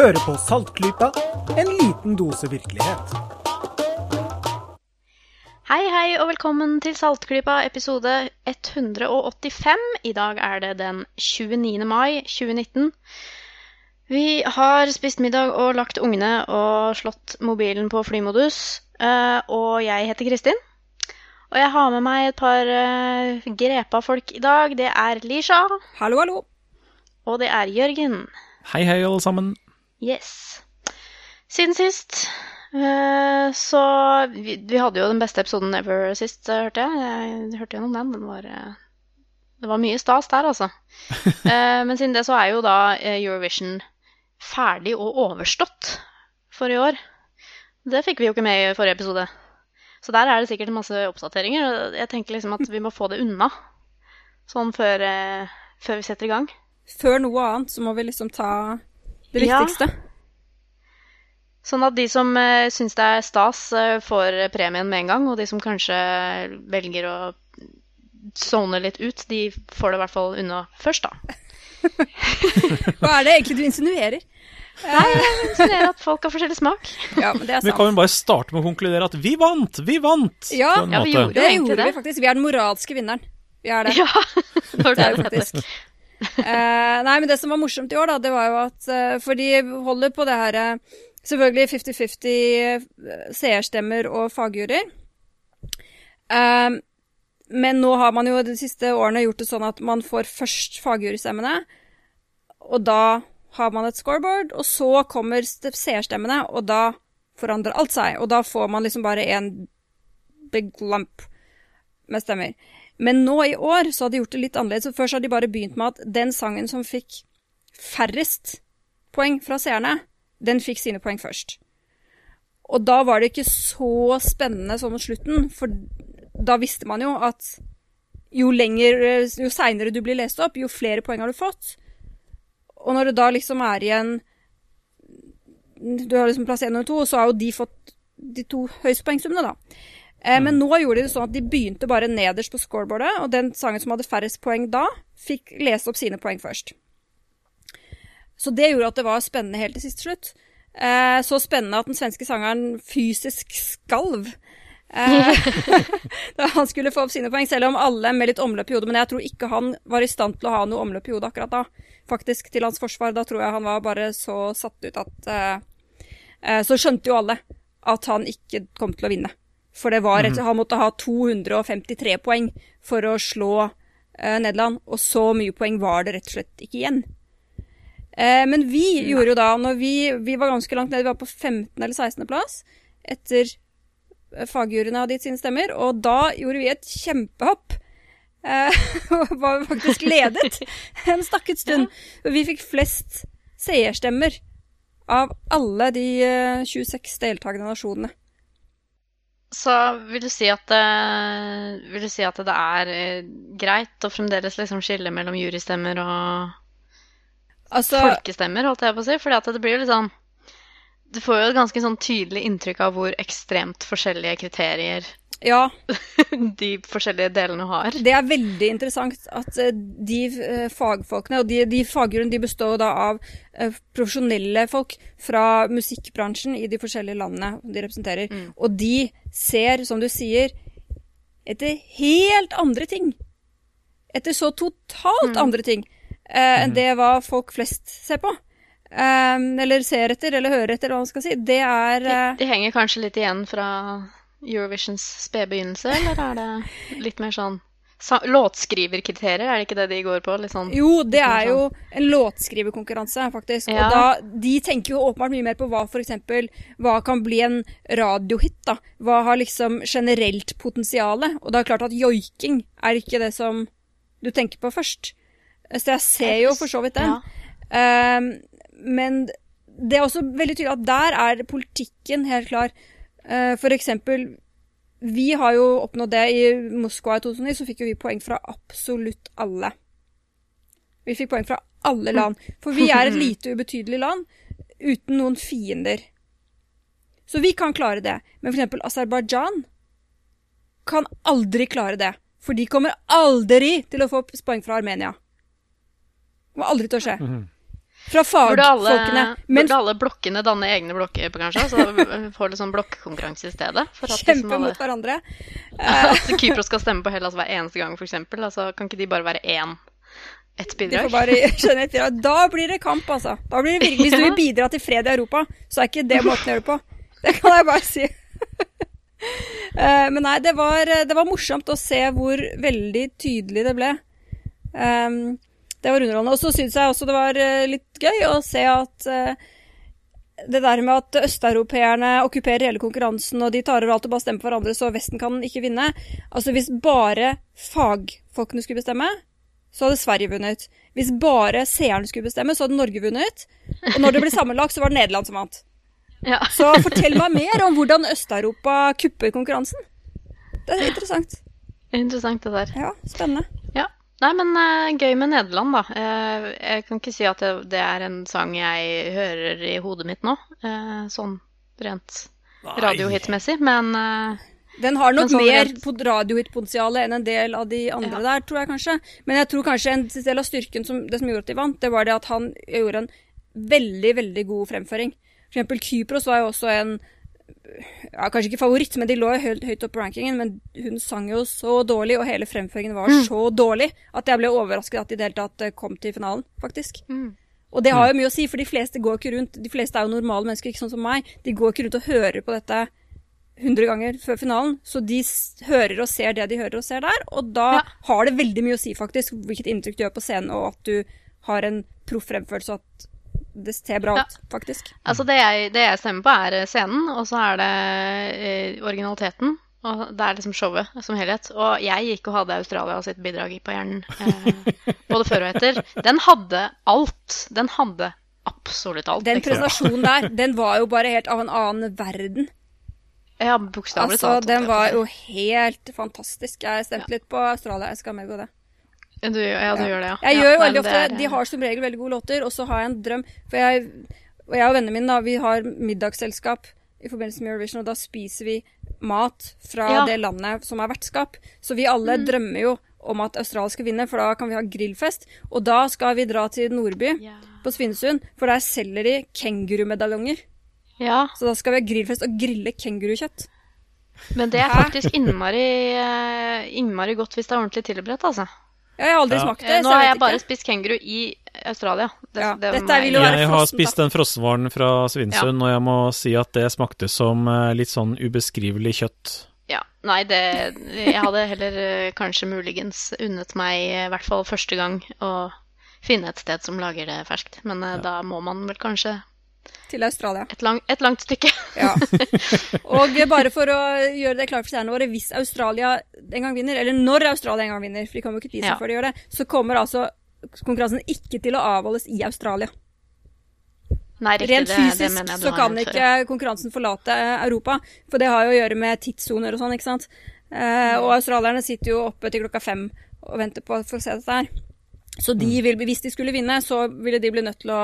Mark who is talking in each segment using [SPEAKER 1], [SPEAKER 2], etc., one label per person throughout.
[SPEAKER 1] Hører på Saltklypa, en liten dose virkelighet.
[SPEAKER 2] Hei, hei, og velkommen til Saltklypa episode 185. I dag er det den 29. mai 2019. Vi har spist middag og lagt ungene og slått mobilen på flymodus. eh, Og jeg heter Kristin. Og jeg har med meg et par eh, grepa folk i dag. Det er Lisha,
[SPEAKER 3] Hallo, hallo.
[SPEAKER 2] og det er Jørgen.
[SPEAKER 4] Hei, hei, alle sammen.
[SPEAKER 2] Yes. Siden sist eh, så vi, vi hadde jo den beste episoden ever sist, eh, hørte jeg. Jeg hørte gjennom den. Den var eh, Det var mye stas der, altså. Eh, men siden det så er jo da Eurovision ferdig og overstått for i år. Det fikk vi jo ikke med i forrige episode. Så der er det sikkert masse oppdateringer. og Jeg tenker liksom at vi må få det unna. Sånn før, eh, før vi setter i gang.
[SPEAKER 3] Før noe annet så må vi liksom ta det
[SPEAKER 2] Ja. Sånn at de som uh, syns det er stas, uh, får premien med en gang, og de som kanskje velger å sone litt ut, de får det i hvert fall unna først, da.
[SPEAKER 3] Hva er det egentlig du insinuerer?
[SPEAKER 2] Nei, jeg insinuerer at folk har forskjellig smak.
[SPEAKER 3] Ja, men det er
[SPEAKER 4] Vi kan jo bare starte med å konkludere at vi vant! Vi vant!
[SPEAKER 3] Ja,
[SPEAKER 4] på en
[SPEAKER 2] ja, vi
[SPEAKER 4] måte.
[SPEAKER 2] gjorde
[SPEAKER 3] Det gjorde
[SPEAKER 2] det.
[SPEAKER 3] vi faktisk. Vi er den moralske vinneren. Vi er det.
[SPEAKER 2] Ja, det
[SPEAKER 3] Det er jo faktisk. Eh, nei, men det som var morsomt i år, da, det var jo at eh, For de holder på det her eh, Selvfølgelig 50-50 eh, seerstemmer og fagjuryer. Eh, men nå har man jo de siste årene gjort det sånn at man får først fagjurystemmene, og da har man et scoreboard, og så kommer seerstemmene, og da forandrer alt seg. Og da får man liksom bare en big lump med stemmer. Men nå i år så har de gjort det litt annerledes. Så først har de bare begynt med at den sangen som fikk færrest poeng fra seerne, den fikk sine poeng først. Og da var det ikke så spennende sånn mot slutten, for da visste man jo at jo lenger, jo seinere du blir lest opp, jo flere poeng har du fått. Og når det da liksom er igjen Du har liksom plass én og to, så har jo de fått de to høyeste poengsummene, da. Eh, Men nå gjorde de det sånn at de begynte bare nederst på scoreboardet, og den sangen som hadde færrest poeng da, fikk lese opp sine poeng først. Så det gjorde at det var spennende helt til sist slutt. Eh, så spennende at den svenske sangeren fysisk skalv. Eh, da han skulle få opp sine poeng, selv om alle med litt omløp i hodet. Men jeg tror ikke han var i stand til å ha noe omløp i hodet akkurat da. Faktisk, til hans forsvar. Da tror jeg han var bare så satt ut at eh, eh, Så skjønte jo alle at han ikke kom til å vinne. For det var rett, han måtte ha 253 poeng for å slå eh, Nederland, og så mye poeng var det rett og slett ikke igjen. Eh, men vi gjorde jo da, når vi, vi var ganske langt nede, vi var på 15. eller 16. plass etter eh, fagjuryene hadde gitt sine stemmer, og da gjorde vi et kjempehopp. Eh, og var faktisk ledet en stakket stund. Vi fikk flest seerstemmer av alle de eh, 26 deltakende nasjonene.
[SPEAKER 2] Så vil du si at det, vil du si at det er eh, greit å fremdeles liksom skille mellom jurystemmer og
[SPEAKER 3] Altså,
[SPEAKER 2] folkestemmer, holdt jeg på å si? Fordi det blir jo litt sånn Du får jo et ganske sånn tydelig inntrykk av hvor ekstremt forskjellige kriterier
[SPEAKER 3] ja,
[SPEAKER 2] de forskjellige delene har.
[SPEAKER 3] det er veldig interessant at eh, de eh, fagfolkene, og de, de fagjuryene de består da av eh, profesjonelle folk fra musikkbransjen i de forskjellige landene de representerer. Og de ser, som du sier, etter helt andre ting. Etter så totalt andre ting eh, enn det hva folk flest ser på. Eh, eller ser etter, eller hører etter, hva man skal si. Det er
[SPEAKER 2] De,
[SPEAKER 3] eh,
[SPEAKER 2] de henger kanskje litt igjen fra Eurovisions spede begynnelse, eller er det litt mer sånn Låtskriverkriterier, er det ikke det de går på? Sånn
[SPEAKER 3] Jo, det er jo en låtskriverkonkurranse, faktisk.
[SPEAKER 2] Ja.
[SPEAKER 3] Og da, de tenker jo åpenbart mye mer på hva eksempel, hva kan bli en radiohit, da. Hva har liksom generelt potensiale? Og det er klart at joiking er ikke det som du tenker på først. Så jeg ser jo for så vidt den.
[SPEAKER 2] Ja.
[SPEAKER 3] Um, men det er også veldig tydelig at der er politikken helt klar. Eh, for eksempel, vi har jo oppnådd det i Moskva i 2009, så fikk jo vi poeng fra absolutt alle. Vi fikk poeng fra alle land. For vi er et lite, ubetydelig land uten noen fiender. Så vi kan klare det. Men eksempel Aserbajdsjan kan aldri klare det. For de kommer aldri til å få poeng fra Armenia. Det kommer aldri til å skje. Fra fagfolkene. Men
[SPEAKER 2] burde alle blokkene danne egne blokker, kanskje? Så får litt sånn blokkonkurranse i stedet? Liksom
[SPEAKER 3] kjempe mot hverandre.
[SPEAKER 2] at Kypros skal stemme på Hellas hver eneste gang, f.eks. Altså, kan ikke de bare være én? Ett
[SPEAKER 3] De
[SPEAKER 2] bidrag?
[SPEAKER 3] får bare Da blir det kamp, altså. Da blir det virkelig, Hvis du vil bidra til fred i Europa, så er ikke det måten å gjøre det på. Det kan jeg bare si. Eh, Men nei, det var, det var morsomt å se hvor veldig tydelig det ble. Det var underholdende. Og så syns jeg også det var eh, litt gøy å se at eh, det der med at østeuropeerne okkuperer hele konkurransen, og de tar over alt og bare stemmer på hverandre, så Vesten kan ikke vinne. Altså, hvis bare fagfolkene skulle bestemme, så hadde Sverige vunnet. Hvis bare seerne skulle bestemme, så hadde Norge vunnet. Og når det ble sammenlagt, så var det Nederland som vant.
[SPEAKER 2] Ja.
[SPEAKER 3] Så fortell meg mer om hvordan Øst-Europa kupper konkurransen. Det er interessant.
[SPEAKER 2] Interessant, det der.
[SPEAKER 3] Ja, spennende.
[SPEAKER 2] Nei, men uh, gøy med Nederland, da. Uh, jeg kan ikke si at det, det er en sang jeg hører i hodet mitt nå, uh, sånn rent radiohitmessig, men
[SPEAKER 3] Den har nok
[SPEAKER 2] sånn
[SPEAKER 3] mer
[SPEAKER 2] rent-
[SPEAKER 3] på radiohitpotensial enn en del av de andre
[SPEAKER 2] Ja.
[SPEAKER 3] der, tror jeg kanskje. Men jeg tror kanskje en del av styrken som, det som gjorde at de vant, det var det at han gjorde en veldig, veldig god fremføring. For eksempel Kypros var jo også en ja, Kanskje ikke favoritt, men de lå høyt, høyt oppe på rankingen. Men hun sang jo så dårlig, og hele fremføringen var så dårlig, at jeg ble overrasket at de i det hele tatt eh, kom til finalen, faktisk.
[SPEAKER 2] Mm.
[SPEAKER 3] Og det har jo mye å si, for de fleste går ikke rundt De fleste er jo normale mennesker, ikke sånn som meg. De går ikke rundt og hører på dette 100 ganger før finalen. Så de hører og ser det de hører og ser der. Og da
[SPEAKER 2] Ja.
[SPEAKER 3] har det veldig mye å si, faktisk, hvilket inntrykk du gjør på scenen, og at du har en proff fremførelse, og at det ser bra
[SPEAKER 2] Ja.
[SPEAKER 3] ut, faktisk.
[SPEAKER 2] Altså, det jeg, det jeg stemmer på, er eh, scenen, og så er det eh, originaliteten. Og det er liksom showet som helhet. Og jeg gikk og hadde Australia sitt bidrag på hjernen, eh, både før og etter. Den hadde alt. Den hadde absolutt alt.
[SPEAKER 3] Den presentasjonen der, den var jo bare helt av en annen verden.
[SPEAKER 2] Ja, bokstavelig
[SPEAKER 3] Altså, den var jo helt fantastisk. Jeg stemte litt på Australia, jeg skal medgå det.
[SPEAKER 2] Jeg ja. Du, ja, du gjør det, ja.
[SPEAKER 3] Jeg
[SPEAKER 2] ja,
[SPEAKER 3] gjør veldig ofte
[SPEAKER 2] er,
[SPEAKER 3] De har som regel veldig gode låter, og så har jeg en drøm. For jeg, og jeg og vennene mine, da, vi har middagsselskap i forbindelse med Eurovision, og da spiser vi mat fra det landet som er vertskap. Så vi alle drømmer jo om at Australia skal vinne, for da kan vi ha grillfest. Og da skal vi dra til Nordby på Svinesund, for der selger de kengurumedaljonger.
[SPEAKER 2] ja,
[SPEAKER 3] Så da skal vi ha grillfest og grille kengurukjøtt.
[SPEAKER 2] men det er faktisk innmari, eh, innmari godt hvis det er ordentlig tilberedt, altså.
[SPEAKER 3] Jeg har aldri
[SPEAKER 4] Ja.
[SPEAKER 3] smakt det,
[SPEAKER 2] Eh,
[SPEAKER 3] så
[SPEAKER 2] Nå har
[SPEAKER 3] jeg
[SPEAKER 2] jeg bare
[SPEAKER 3] ikke.
[SPEAKER 2] spist kenguru i Australia. Det,
[SPEAKER 3] Ja,
[SPEAKER 2] det jeg
[SPEAKER 3] vil jo være
[SPEAKER 4] Jeg har spist den frossenvaren fra Svinesund, og jeg må si at det smakte som eh, litt sånn ubeskrivelig kjøtt.
[SPEAKER 2] Ja, nei, det Jeg hadde heller eh, kanskje muligens unnet meg, i hvert fall første gang, å finne et sted som lager det ferskt. Men ja. da må man vel kanskje
[SPEAKER 3] Til Australia.
[SPEAKER 2] et, lang, et langt stykke.
[SPEAKER 3] Ja. Og bare for å gjøre det klart for seerne våre, hvis Australia en gang vinner, eller når Australia en gang vinner, for de kommer jo ikke til
[SPEAKER 2] Ja.
[SPEAKER 3] før de gjør det, så kommer altså konkurransen ikke til å avholdes i Australia.
[SPEAKER 2] Nei, riktig,
[SPEAKER 3] Rent fysisk
[SPEAKER 2] det jeg
[SPEAKER 3] så kan ikke konkurransen forlate eh, Europa, for det har jo å gjøre med tidssoner og sånn, ikke sant. Eh, og australierne sitter jo oppe til klokka fem og venter på å få se dette her. Så de vil, hvis de skulle vinne, så ville de bli nødt til å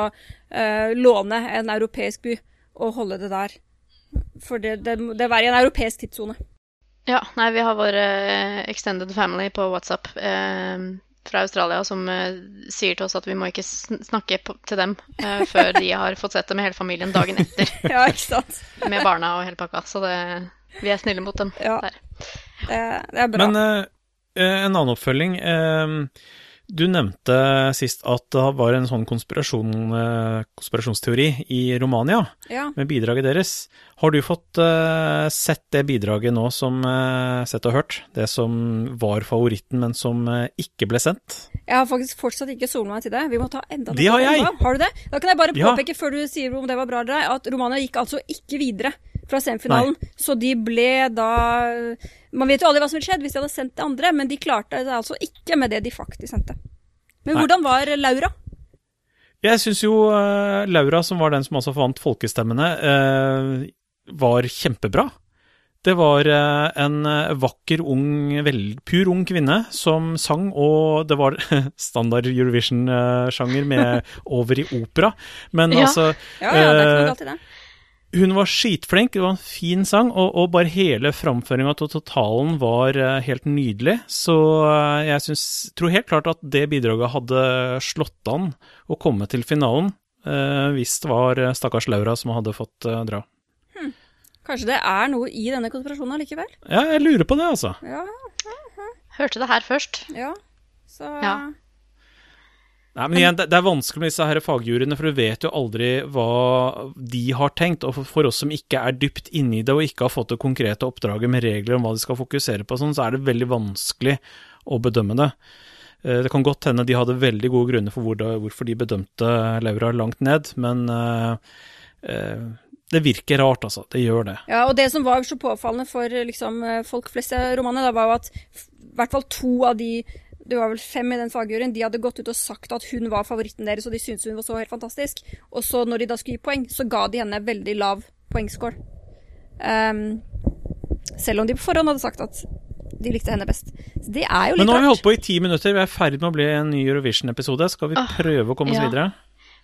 [SPEAKER 3] eh, låne en europeisk by og holde det der. For det, det, det være i en europeisk tidssone.
[SPEAKER 2] Ja, nei, vi har vår eh, extended family på WhatsApp eh, fra Australia som eh, sier til oss at vi må ikke snakke på, til dem eh, før de har fått sett det med hele familien dagen etter,
[SPEAKER 3] Ja, ikke sant.
[SPEAKER 2] med barna og hele pakka. Så det, vi er snille mot dem
[SPEAKER 3] Ja.
[SPEAKER 2] der.
[SPEAKER 3] Det, det er bra.
[SPEAKER 4] Men en annen oppfølging. eh, du nevnte sist at det var en sånn konspirasjon, eh, konspirasjonsteori i Romania
[SPEAKER 3] ja.
[SPEAKER 4] med bidraget deres. Har du fått eh, sett det bidraget nå som eh, sett og hørt? Det som var favoritten, men som ikke ble sendt?
[SPEAKER 3] Jeg har faktisk fortsatt ikke solet meg til det. Vi må ta enda
[SPEAKER 4] Det har jeg.
[SPEAKER 3] Har du det? Da kan jeg bare
[SPEAKER 4] Ja.
[SPEAKER 3] påpeke før du sier om det var bra eller ei, at Romania gikk altså ikke videre fra semifinalen. Så de ble da Man vet jo aldri hva som ville skjedd hvis de hadde sendt det andre, men de klarte det altså ikke med det de faktisk sendte. Men
[SPEAKER 4] Nei.
[SPEAKER 3] hvordan var Laura?
[SPEAKER 4] Jeg syns jo eh, Laura, som var den som altså vant folkestemmene, eh, var kjempebra. Det var eh, en vakker, ung, vel, pur ung kvinne som sang, og det var standard Eurovision-sjanger med over i opera. Men
[SPEAKER 2] Ja.
[SPEAKER 4] altså
[SPEAKER 3] Ja, ja, det er ikke noe galt i det.
[SPEAKER 4] Hun var skitflink, det var en fin sang, og, og bare hele framføringa til totalen var eh, helt nydelig. Så eh, jeg synes, tror helt klart at det bidraget hadde slått an å komme til finalen. eh, hvis det var eh, stakkars Laura som hadde fått eh, dra.
[SPEAKER 3] Kanskje det er noe i denne konspirasjonen allikevel?
[SPEAKER 4] Ja, jeg lurer på det, altså.
[SPEAKER 3] Ja,
[SPEAKER 2] Hørte det her først.
[SPEAKER 3] ja. Så
[SPEAKER 2] Ja.
[SPEAKER 4] Nei, men igjen, det, er vanskelig med disse her fagjuryene, for du vet jo aldri hva de har tenkt. Og for, oss som ikke er dypt inni det, og ikke har fått det konkrete oppdraget med regler om hva de skal fokusere på, sånn, så er det veldig vanskelig å bedømme det. Eh, Det kan godt hende de hadde veldig gode grunner for hvor det, hvorfor de bedømte Laura langt ned, men uh, uh, det virker rart, altså. Det gjør det.
[SPEAKER 3] Ja, og det som var så påfallende for liksom, folk flest i romanen, da, var jo at i hvert fall to av de det var vel fem i den fagjuryen, de hadde gått ut og sagt at hun var favoritten deres, og de syntes hun var så helt fantastisk. Og så når de da skulle gi poeng, så ga de henne veldig lav poengscore. Um, selv om de på forhånd hadde sagt at de likte henne best. Så det er jo litt
[SPEAKER 4] Men nå har vi holdt på i ti minutter, vi er i ferd med å bli en ny Eurovision-episode. Skal vi prøve å komme oss
[SPEAKER 2] ja.
[SPEAKER 4] videre?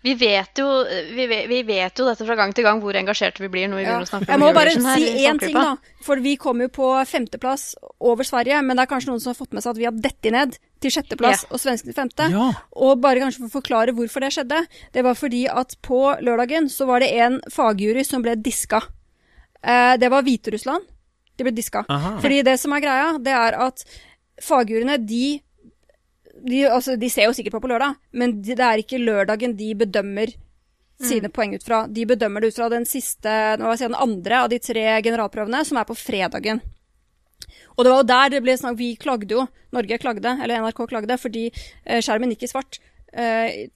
[SPEAKER 2] Vi vet, jo, vi, vet, vi vet jo dette fra gang til gang hvor engasjerte vi blir når vi
[SPEAKER 3] Ja.
[SPEAKER 2] begynner å snakke om Eurovision.
[SPEAKER 3] Jeg må bare
[SPEAKER 2] Eurovision
[SPEAKER 3] si én ting, da. For vi kom jo på femteplass over Sverige, men det er kanskje noen som har fått med seg at vi har dettet ned til sjetteplass og svenskene til femte.
[SPEAKER 4] Ja.
[SPEAKER 3] Og bare kanskje for å forklare hvorfor det skjedde. Det var fordi at på lørdagen så var det en fagjury som ble diska. Eh, det var Hviterussland. De ble diska.
[SPEAKER 4] Aha.
[SPEAKER 3] Fordi det som er greia, det er at fagjuryene, de de, altså, de ser jo sikkert på på lørdag, men de, det er ikke lørdagen de bedømmer sine poeng ut fra. De bedømmer det ut fra den siste, nå vil jeg si den andre av de tre generalprøvene, som er på fredagen. Og det var jo der det ble snakk Vi klagde jo, Norge klagde, eller NRK klagde, fordi eh, skjermen gikk i svart eh,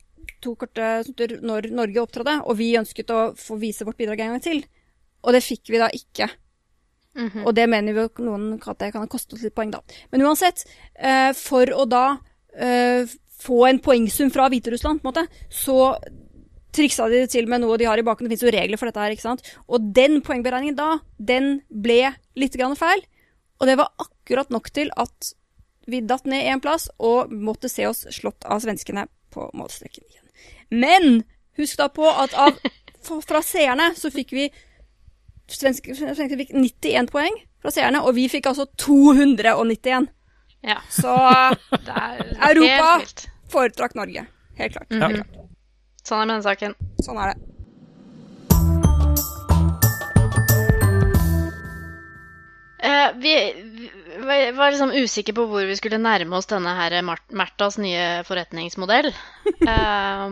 [SPEAKER 3] to korte stunder når Norge opptrådte, og vi ønsket å få vise vårt bidrag en gang til. Og det fikk vi da ikke. Og det mener vi jo noen at det kan ha kostet litt poeng, da. Men uansett, eh, for å da eh, få en poengsum fra Hviterussland, på en måte, så triksa de det til med noe de har i baken. Det finnes jo regler for dette her, ikke sant. Og den poengberegningen da, den ble litt grann feil. Og det var akkurat nok til at vi datt ned én plass og måtte se oss slått av svenskene på målstreken igjen. Men husk da på at av, fra seerne så fikk vi Svenske, svenske fikk 91 poeng fra seerne, og vi fikk altså 291.
[SPEAKER 2] Ja,
[SPEAKER 3] Så
[SPEAKER 2] det er
[SPEAKER 3] Europa. foretrakk Norge. Helt klart.
[SPEAKER 4] Ja.
[SPEAKER 3] Helt klart.
[SPEAKER 2] Sånn er med denne saken.
[SPEAKER 3] Sånn er det.
[SPEAKER 2] Vi, vi var liksom usikre på hvor vi skulle nærme oss denne her Märthas nye forretningsmodell. Eh,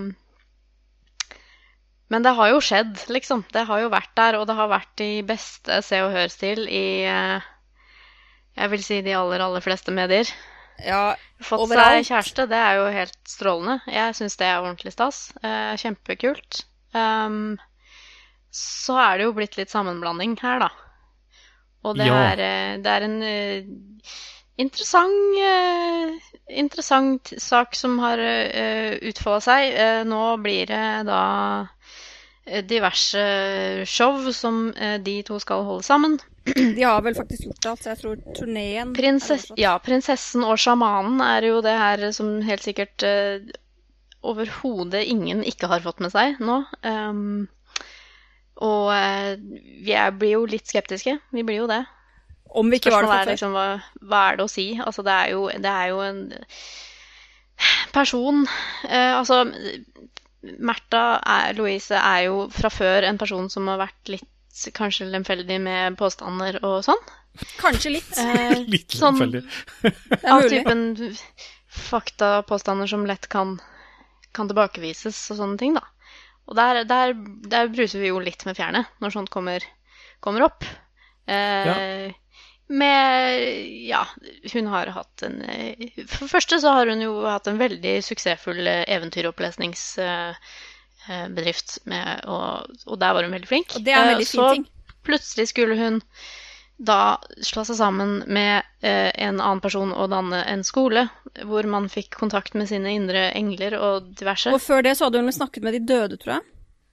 [SPEAKER 2] men det har jo skjedd, liksom. Det har jo vært der, og det har vært i beste Se og Hør-stil i eh, Jeg vil si de aller, aller fleste medier.
[SPEAKER 3] Ja,
[SPEAKER 2] Fått
[SPEAKER 3] Overalt.
[SPEAKER 2] seg kjæreste, det er jo helt strålende. Jeg syns det er ordentlig stas. Eh, kjempekult. Så er det jo blitt litt sammenblanding her, da. Og det,
[SPEAKER 4] Ja.
[SPEAKER 2] er, eh, det er en eh, interessant, eh, interessant sak som har uh, utfolda seg. Nå blir det da diverse show som de to skal holde sammen.
[SPEAKER 3] de har vel faktisk gjort alt, så jeg tror turneen
[SPEAKER 2] Prinsess, ja, prinsessen og sjamanen er jo det her som helt sikkert uh, overhodet ingen ikke har fått med seg nå. Um, og eh, vi er, blir jo litt skeptiske. Vi blir jo det.
[SPEAKER 3] Om vi ikke var det for
[SPEAKER 2] er liksom hva, hva er det å si? Altså, det er jo, det er jo en person eh, Altså, Märtha Louise er jo fra før en person som har vært litt kanskje lemfeldig med påstander og sånn.
[SPEAKER 3] Kanskje litt.
[SPEAKER 2] Eh,
[SPEAKER 4] Litt
[SPEAKER 2] sånn-
[SPEAKER 4] lemfeldig.
[SPEAKER 2] Av typen faktapåstander som lett kan, kan tilbakevises og sånne ting, da. Og der, der, der bruser vi jo litt med fjærene når sånt kommer, kommer opp. Eh, Med Ja, hun har hatt en eh, For det første så har hun jo hatt en veldig suksessfull eh, med, og, og der var hun veldig flink.
[SPEAKER 3] Og det er en
[SPEAKER 2] Eh,
[SPEAKER 3] veldig fin
[SPEAKER 2] så plutselig skulle hun da slå seg sammen med eh, en annen person og danne en skole, hvor man fikk kontakt med sine indre engler og diverse.
[SPEAKER 3] Og før det så hadde hun snakket med de døde, tror jeg.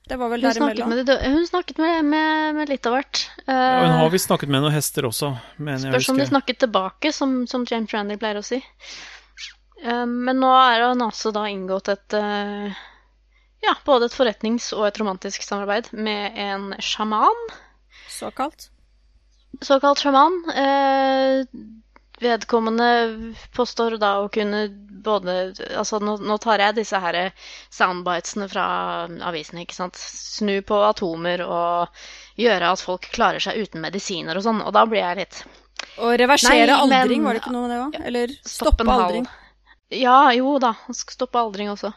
[SPEAKER 3] Det var vel
[SPEAKER 2] Hun snakket med, de døde. hun snakket med, med, med litt av hvert.
[SPEAKER 4] Ja, hun har
[SPEAKER 2] Eh,
[SPEAKER 4] visst snakket med noen hester også, mener jeg
[SPEAKER 2] Spørs om de snakket tilbake, som, som James Randy pleier å si. Eh, men nå er han altså da inngått et eh, ja, både et forretnings- og et romantisk samarbeid med en sjaman.
[SPEAKER 3] Såkalt.
[SPEAKER 2] Såkalt sjaman. Eh, vedkommende påstår da å kunne både Altså, nå, nå tar jeg disse her soundbitesene fra avisene, ikke sant. Snu på atomer og gjøre at folk klarer seg uten medisiner og sånn. Og da blir jeg litt
[SPEAKER 3] Og reversere
[SPEAKER 2] Nei, men-
[SPEAKER 3] aldring, var det ikke noe med det òg? Eller
[SPEAKER 2] Stopp
[SPEAKER 3] stoppe aldring.
[SPEAKER 2] Ja, jo da. Stoppe aldring også.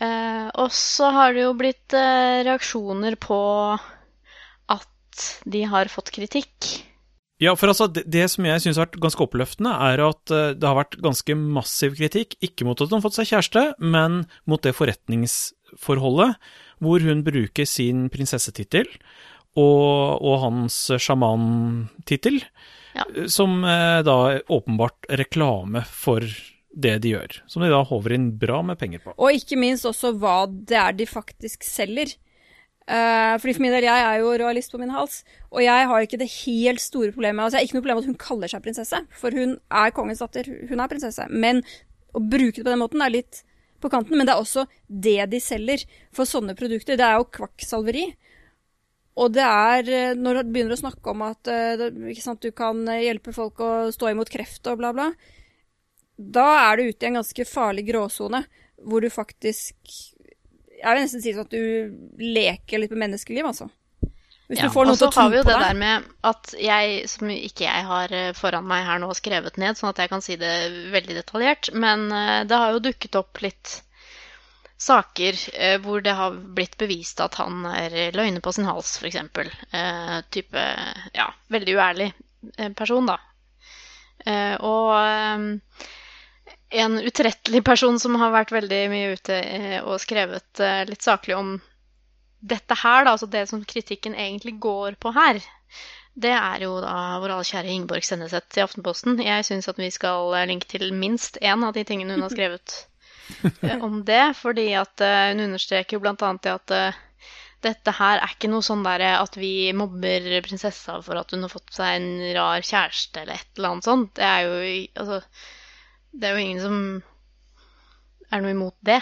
[SPEAKER 2] Eh, og så har det jo blitt eh, reaksjoner på at de har fått kritikk.
[SPEAKER 4] Ja, for altså, det, det som jeg syns har vært ganske oppløftende, er at eh, det har vært ganske massiv kritikk, ikke mot at hun har fått seg kjæreste, men mot det forretningsforholdet hvor hun bruker sin prinsessetittel og, og hans sjamantittel
[SPEAKER 2] Ja.
[SPEAKER 4] eh, som eh, da er åpenbart reklame for det de gjør, som de da håver inn bra med penger på.
[SPEAKER 3] Og ikke minst også hva det er de faktisk selger. Eh, fordi for min del, jeg er jo royalist på min hals, og jeg har ikke det helt store problemet. Altså, jeg har ikke noe problem med at hun kaller seg prinsesse, for hun er kongens datter, hun er prinsesse. Men å bruke det på den måten er litt på kanten, men det er også det de selger for sånne produkter. Det er jo kvakksalveri. Og det er eh, når du begynner å snakke om at eh, sant, du kan hjelpe folk å stå imot kreft og bla, bla, da er du ute i en ganske farlig gråsone, hvor du faktisk Jeg vil nesten si sånn at du leker litt med menneskeliv, altså. Hvis
[SPEAKER 2] Ja,
[SPEAKER 3] du får
[SPEAKER 2] og så
[SPEAKER 3] til å tro
[SPEAKER 2] har vi jo det der med at jeg, som ikke jeg har eh, foran meg her nå skrevet ned, sånn at jeg kan si det veldig detaljert, men eh, det har jo dukket opp litt saker eh, hvor det har blitt bevist at han er løgner på sin hals, f.eks. Eh, type ja, veldig uærlig person, da. Og en utrettelig person som har vært veldig mye ute eh, og skrevet eh, litt saklig om dette her, da, altså det som kritikken egentlig går på her, det er jo da vår alle kjære Ingeborg Senneset i Aftenposten. Jeg syns at vi skal eh, linke til minst én av de tingene hun har skrevet om det, fordi at hun understreker jo annet det at dette her er ikke noe sånn der at vi mobber prinsessa for at hun har fått seg en rar kjæreste eller et eller annet sånt. Det er jo altså Det er jo ingen som er noe imot det.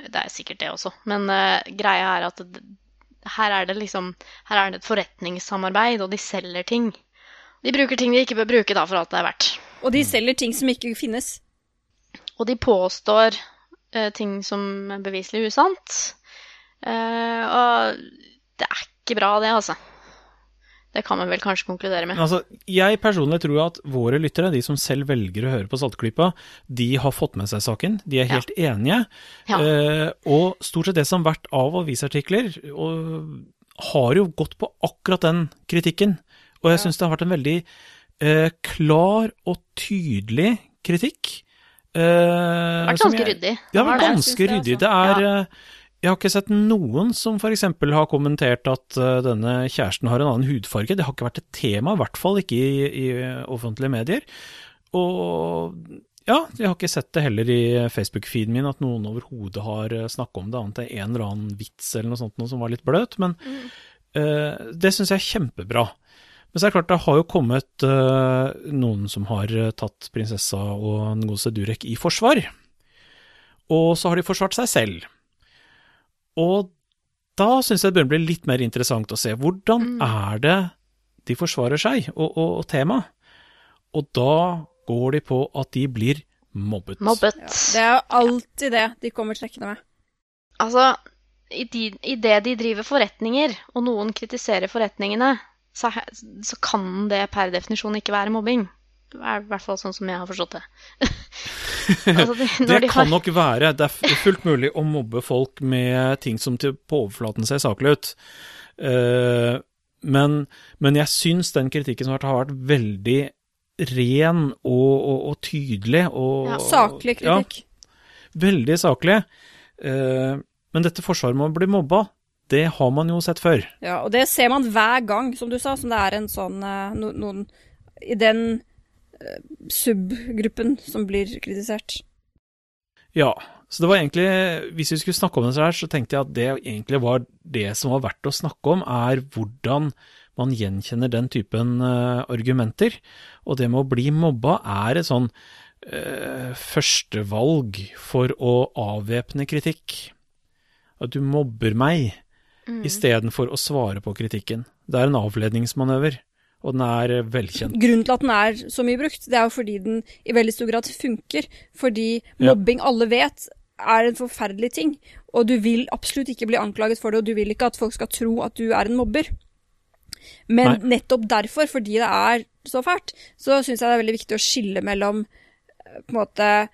[SPEAKER 2] Det er sikkert det også, men uh, greia er at det, her er det liksom Her er det et forretningssamarbeid, og de selger ting. De bruker ting de ikke bør bruke, da, for alt det er verdt.
[SPEAKER 3] Og de selger ting som ikke finnes.
[SPEAKER 2] Og de påstår uh, ting som er beviselig usant. Uh, og det er ikke bra, det, altså. Det kan man vel kanskje konkludere med.
[SPEAKER 4] Altså, jeg personlig tror at våre lyttere, de som selv velger å høre på Saltklypa, de har fått med seg saken. De er
[SPEAKER 2] Ja.
[SPEAKER 4] helt enige.
[SPEAKER 2] Ja.
[SPEAKER 4] Eh, og stort sett det som har vært av avisartikler, og har jo gått på akkurat den kritikken. Og jeg syns det har vært en veldig eh, klar og tydelig kritikk. Eh,
[SPEAKER 2] Det har vært ganske ryddig.
[SPEAKER 4] Ja,
[SPEAKER 2] Det har vært
[SPEAKER 4] ganske
[SPEAKER 3] det,
[SPEAKER 4] ryddig. Det er eh, Jeg har ikke sett noen som f.eks. har kommentert at eh, denne kjæresten har en annen hudfarge. Det har ikke vært et tema, i hvert fall ikke i, i offentlige medier. Og ja, jeg har ikke sett det heller i Facebook-feeden min at noen overhodet har snakka om det, annet enn en eller annen vits eller noe sånt noe som var litt bløt. Men eh, det syns jeg er kjempebra. Men så er det klart, det har jo kommet uh, noen som har eh, tatt prinsessa og den godeste Durek i forsvar. Og så har de forsvart seg selv. Og da syns jeg det begynner å bli litt mer interessant å se hvordan er det de forsvarer seg, og, og, og temaet. Og da går de på at de blir mobbet.
[SPEAKER 2] Mobbet.
[SPEAKER 3] Ja, det er jo alltid det de kommer trekkende med.
[SPEAKER 2] Altså, i, de, i det de driver forretninger, og noen kritiserer forretningene, så, så kan det per definisjon ikke være mobbing. Det er i hvert fall sånn som jeg har forstått det. altså, de,
[SPEAKER 4] Det
[SPEAKER 2] når de
[SPEAKER 4] kan
[SPEAKER 2] har,
[SPEAKER 4] nok være. Det er fullt mulig å mobbe folk med ting som til på overflaten ser saklig ut. Uh, men, men jeg syns den kritikken som har vært, har vært veldig ren og, og, og tydelig. Og,
[SPEAKER 2] Ja,
[SPEAKER 3] Saklig kritikk.
[SPEAKER 4] Ja, veldig saklig. Uh, men dette forsvaret med å bli mobba, det har man jo sett før.
[SPEAKER 3] Ja, og det ser man hver gang, som du sa, som det er en sånn eh, no, noen I den subgruppen som blir kritisert.
[SPEAKER 4] Ja, så det var egentlig, hvis vi skulle snakke om det så her, så tenkte jeg at det egentlig var det som var verdt å snakke om, er hvordan man gjenkjenner den typen uh, argumenter. Og det med å bli mobba er et sånn uh, førstevalg for å avvæpne kritikk. At du mobber meg,
[SPEAKER 2] Mm.
[SPEAKER 4] istedenfor å svare på kritikken. Det er en avledningsmanøver. Og den er eh, velkjent.
[SPEAKER 3] Grunnen til at den er så mye brukt, det er jo fordi den i veldig stor grad funker. Fordi
[SPEAKER 4] Ja.
[SPEAKER 3] mobbing, alle vet, er en forferdelig ting. Og du vil absolutt ikke bli anklaget for det, og du vil ikke at folk skal tro at du er en mobber. Men
[SPEAKER 4] Nei.
[SPEAKER 3] nettopp derfor, fordi det er så fælt, så syns jeg det er veldig viktig å skille mellom eh, på en måte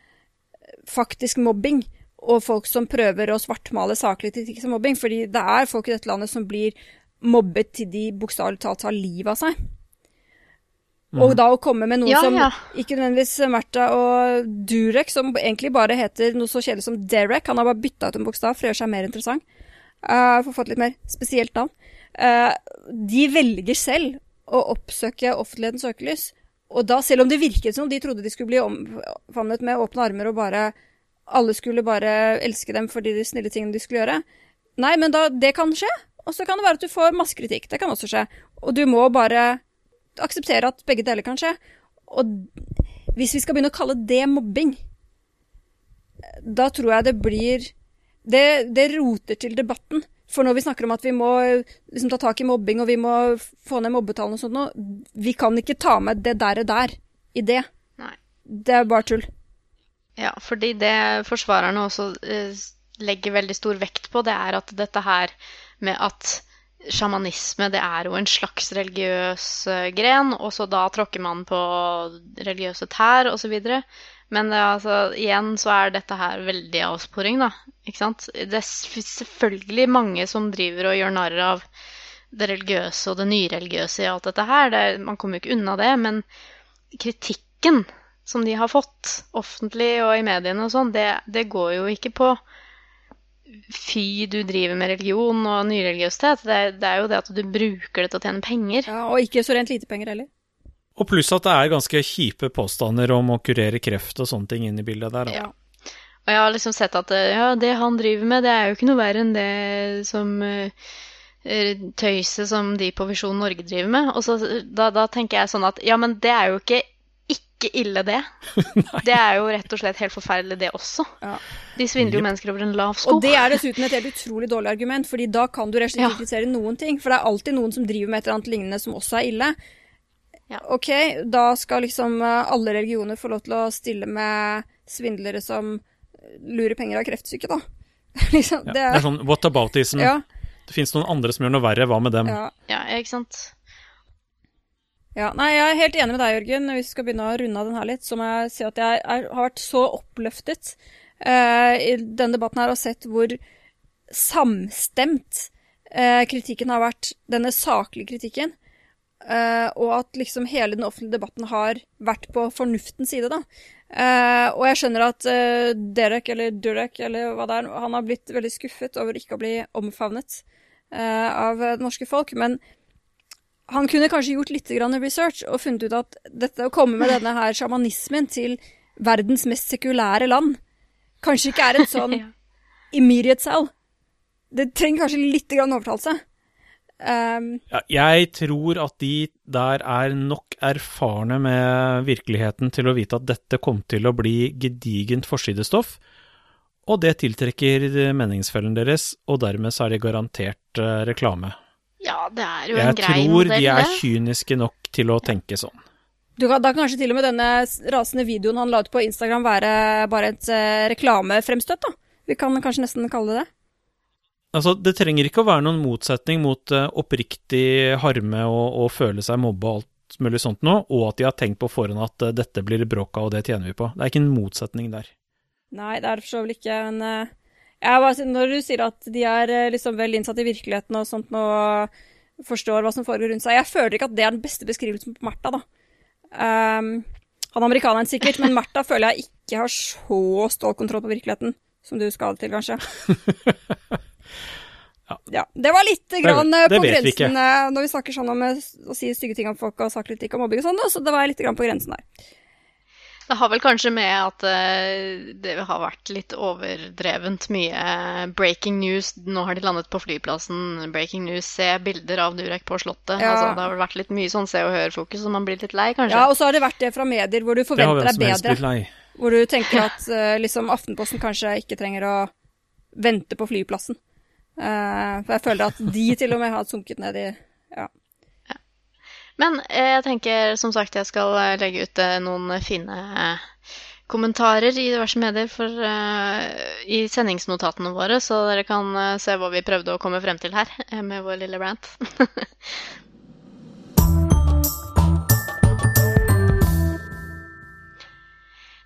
[SPEAKER 3] faktisk mobbing og folk som prøver å svartmale saklig ting som mobbing. Fordi det er folk i dette landet som blir mobbet til de bokstavelig talt tar livet av seg. Og da å komme med noe
[SPEAKER 2] Ja,
[SPEAKER 3] som
[SPEAKER 2] ja.
[SPEAKER 3] ikke nødvendigvis Märtha og Durek, som egentlig bare heter noe så kjedelig som Derek. Han har bare bytta ut en bokstav for å gjøre seg mer interessant. Uh, for å få et litt mer spesielt navn. uh, de velger selv å oppsøke offentlighetens søkelys. Og da, selv om det virket som de trodde de skulle bli omfavnet med åpne armer og bare alle skulle bare elske dem for de snille tingene de skulle gjøre. Nei, men da, det kan skje. Og så kan det være at du får masse kritikk. Det kan også skje. Og du må bare akseptere at begge deler kan skje. Og hvis vi skal begynne å kalle det mobbing, da tror jeg det blir Det, det roter til debatten. For når vi snakker om at vi må liksom, ta tak i mobbing, og vi må få ned mobbetallene og sånt noe, vi kan ikke ta med det der og der i det.
[SPEAKER 2] Nei.
[SPEAKER 3] Det er bare tull.
[SPEAKER 2] Ja, fordi det forsvarerne også eh, legger veldig stor vekt på, det er at dette her med at sjamanisme, det er jo en slags religiøs eh, gren, og så da tråkker man på religiøse tær osv. Men det, altså, igjen så er dette her veldig avsporing, da. Ikke sant? Det er selvfølgelig mange som driver og gjør narr av det religiøse og det nyreligiøse i alt dette her. Det, man kommer jo ikke unna det. Men kritikken som de har fått, offentlig og i mediene og sånn, det, det går jo ikke på Fy, du driver med religion og nyreligiøsitet. Det, det er jo det at du bruker det til å tjene penger.
[SPEAKER 3] Ja, og ikke så rent lite penger heller.
[SPEAKER 4] Og pluss at det er ganske kjipe påstander om å kurere kreft og sånne ting inn i bildet der. Da.
[SPEAKER 3] Ja.
[SPEAKER 2] Og jeg har liksom sett at eh, ja, det han driver med, det er jo ikke noe verre enn det som eh, tøyset som de på Visjon Norge driver med. Og så, da, da tenker jeg sånn at ja, men det er jo ikke ikke ille, det. det er jo rett og slett helt forferdelig, det også.
[SPEAKER 3] Ja.
[SPEAKER 2] De svindler jo mennesker over en lav sko.
[SPEAKER 3] Og det er dessuten et helt utrolig dårlig argument, fordi da kan du rett og slett
[SPEAKER 2] Ja.
[SPEAKER 3] ikke kritisere noen ting. For det er alltid noen som driver med et eller annet lignende som også er ille.
[SPEAKER 2] Ja.
[SPEAKER 3] Ok, da skal liksom eh, alle religioner få lov til å stille med svindlere som lurer penger av kreftsyke, da. liksom,
[SPEAKER 4] Ja.
[SPEAKER 3] det
[SPEAKER 4] Det er sånn what
[SPEAKER 3] about-isen.
[SPEAKER 4] Det fins noen andre som gjør noe verre, hva med dem?
[SPEAKER 3] ja.
[SPEAKER 2] Ja, ikke sant.
[SPEAKER 3] Ja, nei, jeg er helt enig med deg, Jørgen. Hvis vi skal begynne å runde av den her litt, så må jeg si at jeg er, har vært så oppløftet uh, i denne debatten her og sett hvor samstemt uh, kritikken har vært, denne saklige kritikken. Uh, og at liksom hele den offentlige debatten har vært på fornuftens side, da. Uh, og jeg skjønner at uh, Derek, eller Durek, eller hva det er, han har blitt veldig skuffet over ikke å bli omfavnet uh, av det norske folk. Men han kunne kanskje gjort litt grann research og funnet ut at dette å komme med denne her sjamanismen til verdens mest sekulære land kanskje ikke er en sånn immediate sell. Det trenger kanskje litt grann overtalelse. Um,
[SPEAKER 4] Ja, jeg tror at de der er nok erfarne med virkeligheten til å vite at dette kom til å bli gedigent forsidestoff, og det tiltrekker meningsfellen deres, og dermed så er det garantert eh, reklame.
[SPEAKER 2] Ja, det er jo en
[SPEAKER 4] Jeg
[SPEAKER 2] grei
[SPEAKER 4] tror de er kyniske nok til å tenke sånn.
[SPEAKER 3] du kan, da kan kanskje til og med denne rasende videoen han la ut på Instagram være bare et eh, reklamefremstøt, da. Vi kan kanskje nesten kalle det det.
[SPEAKER 4] Altså, det trenger ikke å være noen motsetning mot eh, oppriktig harme og, og føle seg mobba og alt mulig sånt nå, og at de har tenkt på forhånd at eh, dette blir det bråk av, og det tjener vi på. Det er ikke en motsetning der.
[SPEAKER 3] Nei, det er det for så vidt ikke, men eh, jeg bare, Når du sier at de er eh, liksom vel innsatt i virkeligheten og sånt og forstår hva som foregår rundt seg Jeg føler ikke at det er den beste beskrivelsen på Märtha, da. Um, han amerikaneren sikkert, men Märtha føler jeg ikke har så stålkontroll på virkeligheten som du skal til, kanskje.
[SPEAKER 4] Ja.
[SPEAKER 3] Ja, Det var litt grann det,
[SPEAKER 4] det
[SPEAKER 3] på
[SPEAKER 4] grensen vi
[SPEAKER 3] eh, når vi snakker sånn om eh, å si stygge ting om folk og saklig kritikk om mobbing og sånn, så det var litt grann på grensen der.
[SPEAKER 2] Det har vel kanskje med at eh, det har vært litt overdrevent mye breaking news. Nå har de landet på flyplassen, breaking news, se bilder av Durek på Slottet.
[SPEAKER 3] Ja.
[SPEAKER 2] Altså, det har vel vært litt mye sånn se og hør-fokus, så man blir litt lei, kanskje.
[SPEAKER 3] Ja, og så har det vært det fra medier hvor du forventer deg bedre.
[SPEAKER 4] blitt lei.
[SPEAKER 3] Hvor du tenker at eh, liksom Aftenposten kanskje ikke trenger å vente på flyplassen. Eh, for jeg føler at de til og med har sunket ned i Ja.
[SPEAKER 2] Men eh, jeg tenker som sagt jeg skal eh, legge ut eh, noen fine kommentarer i diverse medier for, uh, i sendingsnotatene våre, så dere kan se hva vi prøvde å komme frem til her med vår lille rant.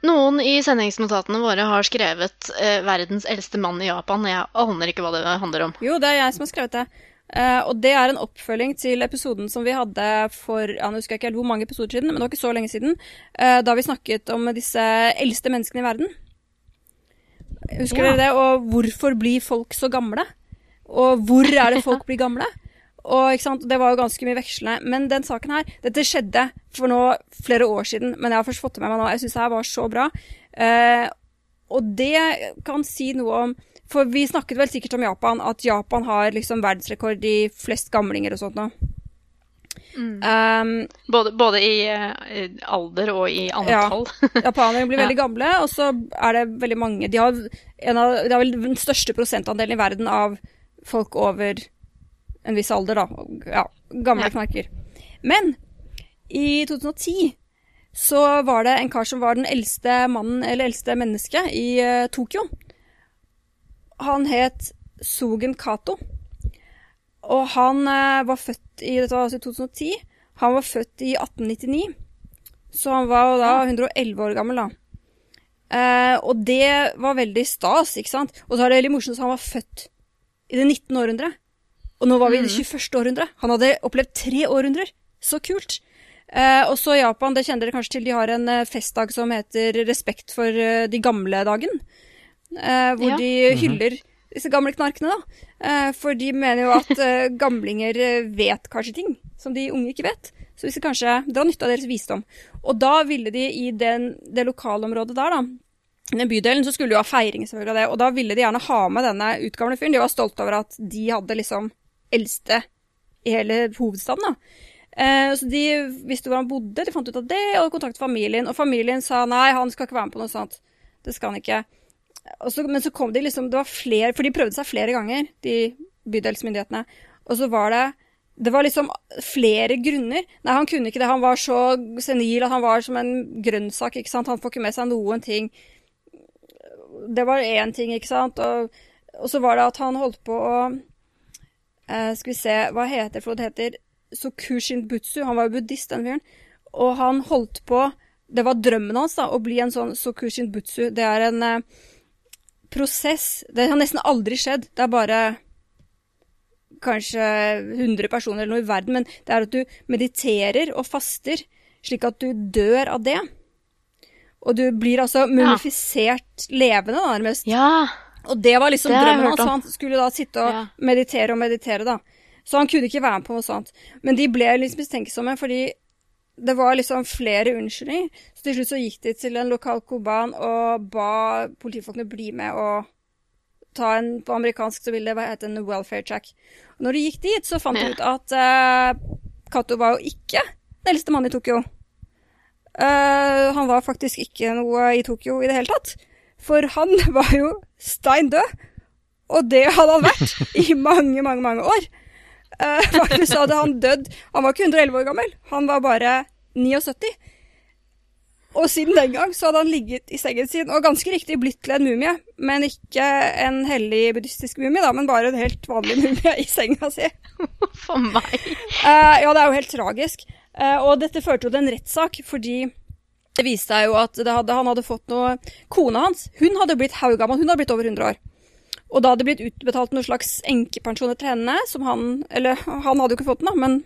[SPEAKER 2] Noen i sendingsnotatene våre har skrevet eh, 'verdens eldste mann i Japan'. Jeg aner ikke hva det handler om.
[SPEAKER 3] Jo, det er jeg som har skrevet det. Eh, og det er en oppfølging til episoden som vi hadde for ja, nå husker jeg ikke helt hvor mange episoder siden, men det var ikke så lenge siden, Uh, da vi snakket om disse eldste menneskene i verden. Husker
[SPEAKER 2] Ja.
[SPEAKER 3] dere det? Og hvorfor blir folk så gamle? Og hvor er det folk blir gamle? Og Det var jo ganske mye vekslende. Men den saken her Dette skjedde for nå flere år siden, men jeg har først fått det med meg nå. Jeg syns det her var så bra. Uh, og det kan si noe om For vi snakket vel sikkert om Japan, at Japan har liksom verdensrekord i flest gamlinger og sånt nå. Um,
[SPEAKER 2] Både, både i eh, i alder og i antall.
[SPEAKER 3] Japanere blir
[SPEAKER 2] Ja.
[SPEAKER 3] veldig gamle, og så er det veldig mange De har, en av, de har vel den største prosentandelen i verden av folk over en viss alder, da. Ja, gamle
[SPEAKER 2] Ja.
[SPEAKER 3] knarker. Men i 2010 så var det en kar som var den eldste mannen, eller eldste mennesket, i uh, Tokyo. Han het Sogen Kato. Og han eh, var født i Dette var altså i 2010. Han var født i 1899. Så han var jo da 111 år gammel, da. Eh, og det var veldig stas, ikke sant? Og så er det veldig morsomt at han var født i det 19. århundre. Og nå var vi i det 21. århundre. Han hadde opplevd tre århundrer. Så kult. Eh, og så Japan, det kjenner dere kanskje til, de har en eh, festdag som heter Respekt for eh, de gamle-dagen. Eh, hvor
[SPEAKER 2] Ja.
[SPEAKER 3] de hyller disse gamle knarkene, da. Eh, for de mener jo at eh, gamlinger vet kanskje ting som de unge ikke vet. Så vi skal kanskje dra nytte av deres visdom. Og da ville de i den, det lokalområdet der, da, i den bydelen, så skulle de jo ha feiring selvfølgelig av det. Og da ville de gjerne ha med denne utgamle fyren. De var stolte over at de hadde liksom eldste i hele hovedstaden, da. Eh, så de visste hvor han bodde, de fant ut av det, og kontaktet familien. Og familien sa nei, han skal ikke være med på noe sånt. Det skal han ikke. Så, men så kom de liksom Det var flere For de prøvde seg flere ganger, de bydelsmyndighetene. Og så var det Det var liksom flere grunner. Nei, han kunne ikke det. Han var så senil at han var som en grønnsak, ikke sant. Han får ikke med seg noen ting. Det var én ting, ikke sant. Og, og så var det at han holdt på å eh, Skal vi se, hva heter for? Det heter Sokushin Butsu. Han var jo buddhist, den fyren. Og han holdt på Det var drømmen hans, da, å bli en sånn Sokushin Butsu. Det er en eh, prosess Det har nesten aldri skjedd. Det er bare kanskje 100 personer eller noe i verden, men det er at du mediterer og faster slik at du dør av det. Og du blir altså mumifisert levende, da, nærmest.
[SPEAKER 2] Ja.
[SPEAKER 3] Og det var liksom
[SPEAKER 2] Det
[SPEAKER 3] drømmen hans. Han skulle da sitte og
[SPEAKER 2] Ja.
[SPEAKER 3] meditere og meditere, da. Så han kunne ikke være med på noe sånt. Men de ble liksom mistenksomme, fordi det var liksom flere unnskyldninger. Så til slutt så gikk de til en lokal koban og ba politifolkene bli med og ta en På amerikansk så vil det hete en welfare check. Og når de gikk dit, så fant de ut at uh, Cato var jo ikke den eldste mannen i Tokyo. Uh, han var faktisk ikke noe i Tokyo i det hele tatt. For han var jo stein død. Og det hadde han vært i mange, mange, mange år. Eh, faktisk så hadde han dødd Han var ikke 111 år gammel, han var bare 79. Og siden den gang så hadde han ligget i sengen sin og ganske riktig blitt til en mumie. Men ikke en hellig buddhistisk mumie, da, men bare en helt vanlig mumie i senga si.
[SPEAKER 2] For meg.
[SPEAKER 3] Uh, ja, det er jo helt tragisk. Uh, og dette førte jo til en rettssak, fordi det viste seg jo at det hadde, han hadde fått noe Kona hans hun hadde blitt haugammel, hun hadde blitt over 100 år. Og da hadde det blitt utbetalt noen slags enkepensjoner til henne, som han Eller han hadde jo ikke fått den, da, men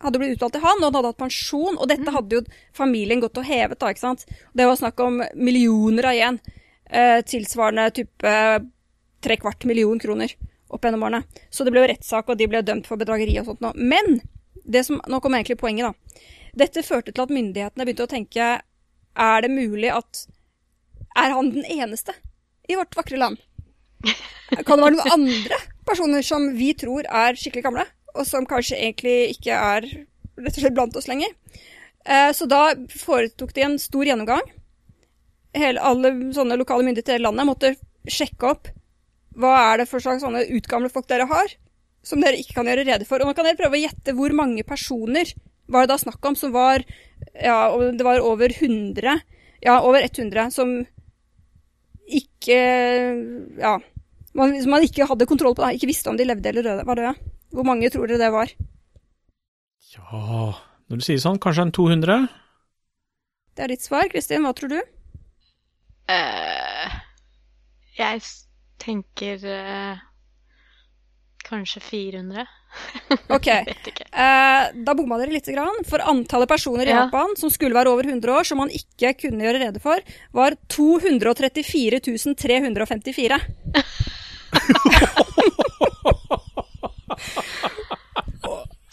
[SPEAKER 3] hadde blitt utbetalt til han, og han hadde hatt pensjon. Og dette hadde jo familien gått og hevet, da, ikke sant. Det var snakk om millioner av igjen. Eh, tilsvarende type tre kvart million kroner opp gjennom årene. Så det ble jo rettssak, og de ble dømt for bedrageri og sånt noe. Men det som, nå kommer egentlig poenget, da. Dette førte til at myndighetene begynte å tenke Er det mulig at Er han den eneste i vårt vakre land? Kan det være noen andre personer som vi tror er skikkelig gamle, og som kanskje egentlig ikke er rett og slett blant oss lenger? Eh, så da foretok de en stor gjennomgang. Hele, alle sånne lokale myndigheter i hele landet måtte sjekke opp hva er det for slags sånne utgamle folk dere har, som dere ikke kan gjøre rede for. Og nå kan dere prøve å gjette hvor mange personer var det da snakk om, som var Ja, det var over 100 Ja, over 100 som ikke Ja. Man, hvis man ikke hadde kontroll på, det, Ikke visste om de levde eller døde, var døde. Hvor mange tror dere det var?
[SPEAKER 4] Ja Når du sier sånn, kanskje en 200?
[SPEAKER 3] Det er ditt svar. Kristin, hva tror du?
[SPEAKER 2] Uh, jeg tenker uh, kanskje 400.
[SPEAKER 3] Ok. Eh, da bomma dere lite grann. For antallet personer i
[SPEAKER 2] Ja.
[SPEAKER 3] Japan som skulle være over 100 år, som man ikke kunne gjøre rede for, var 234 354.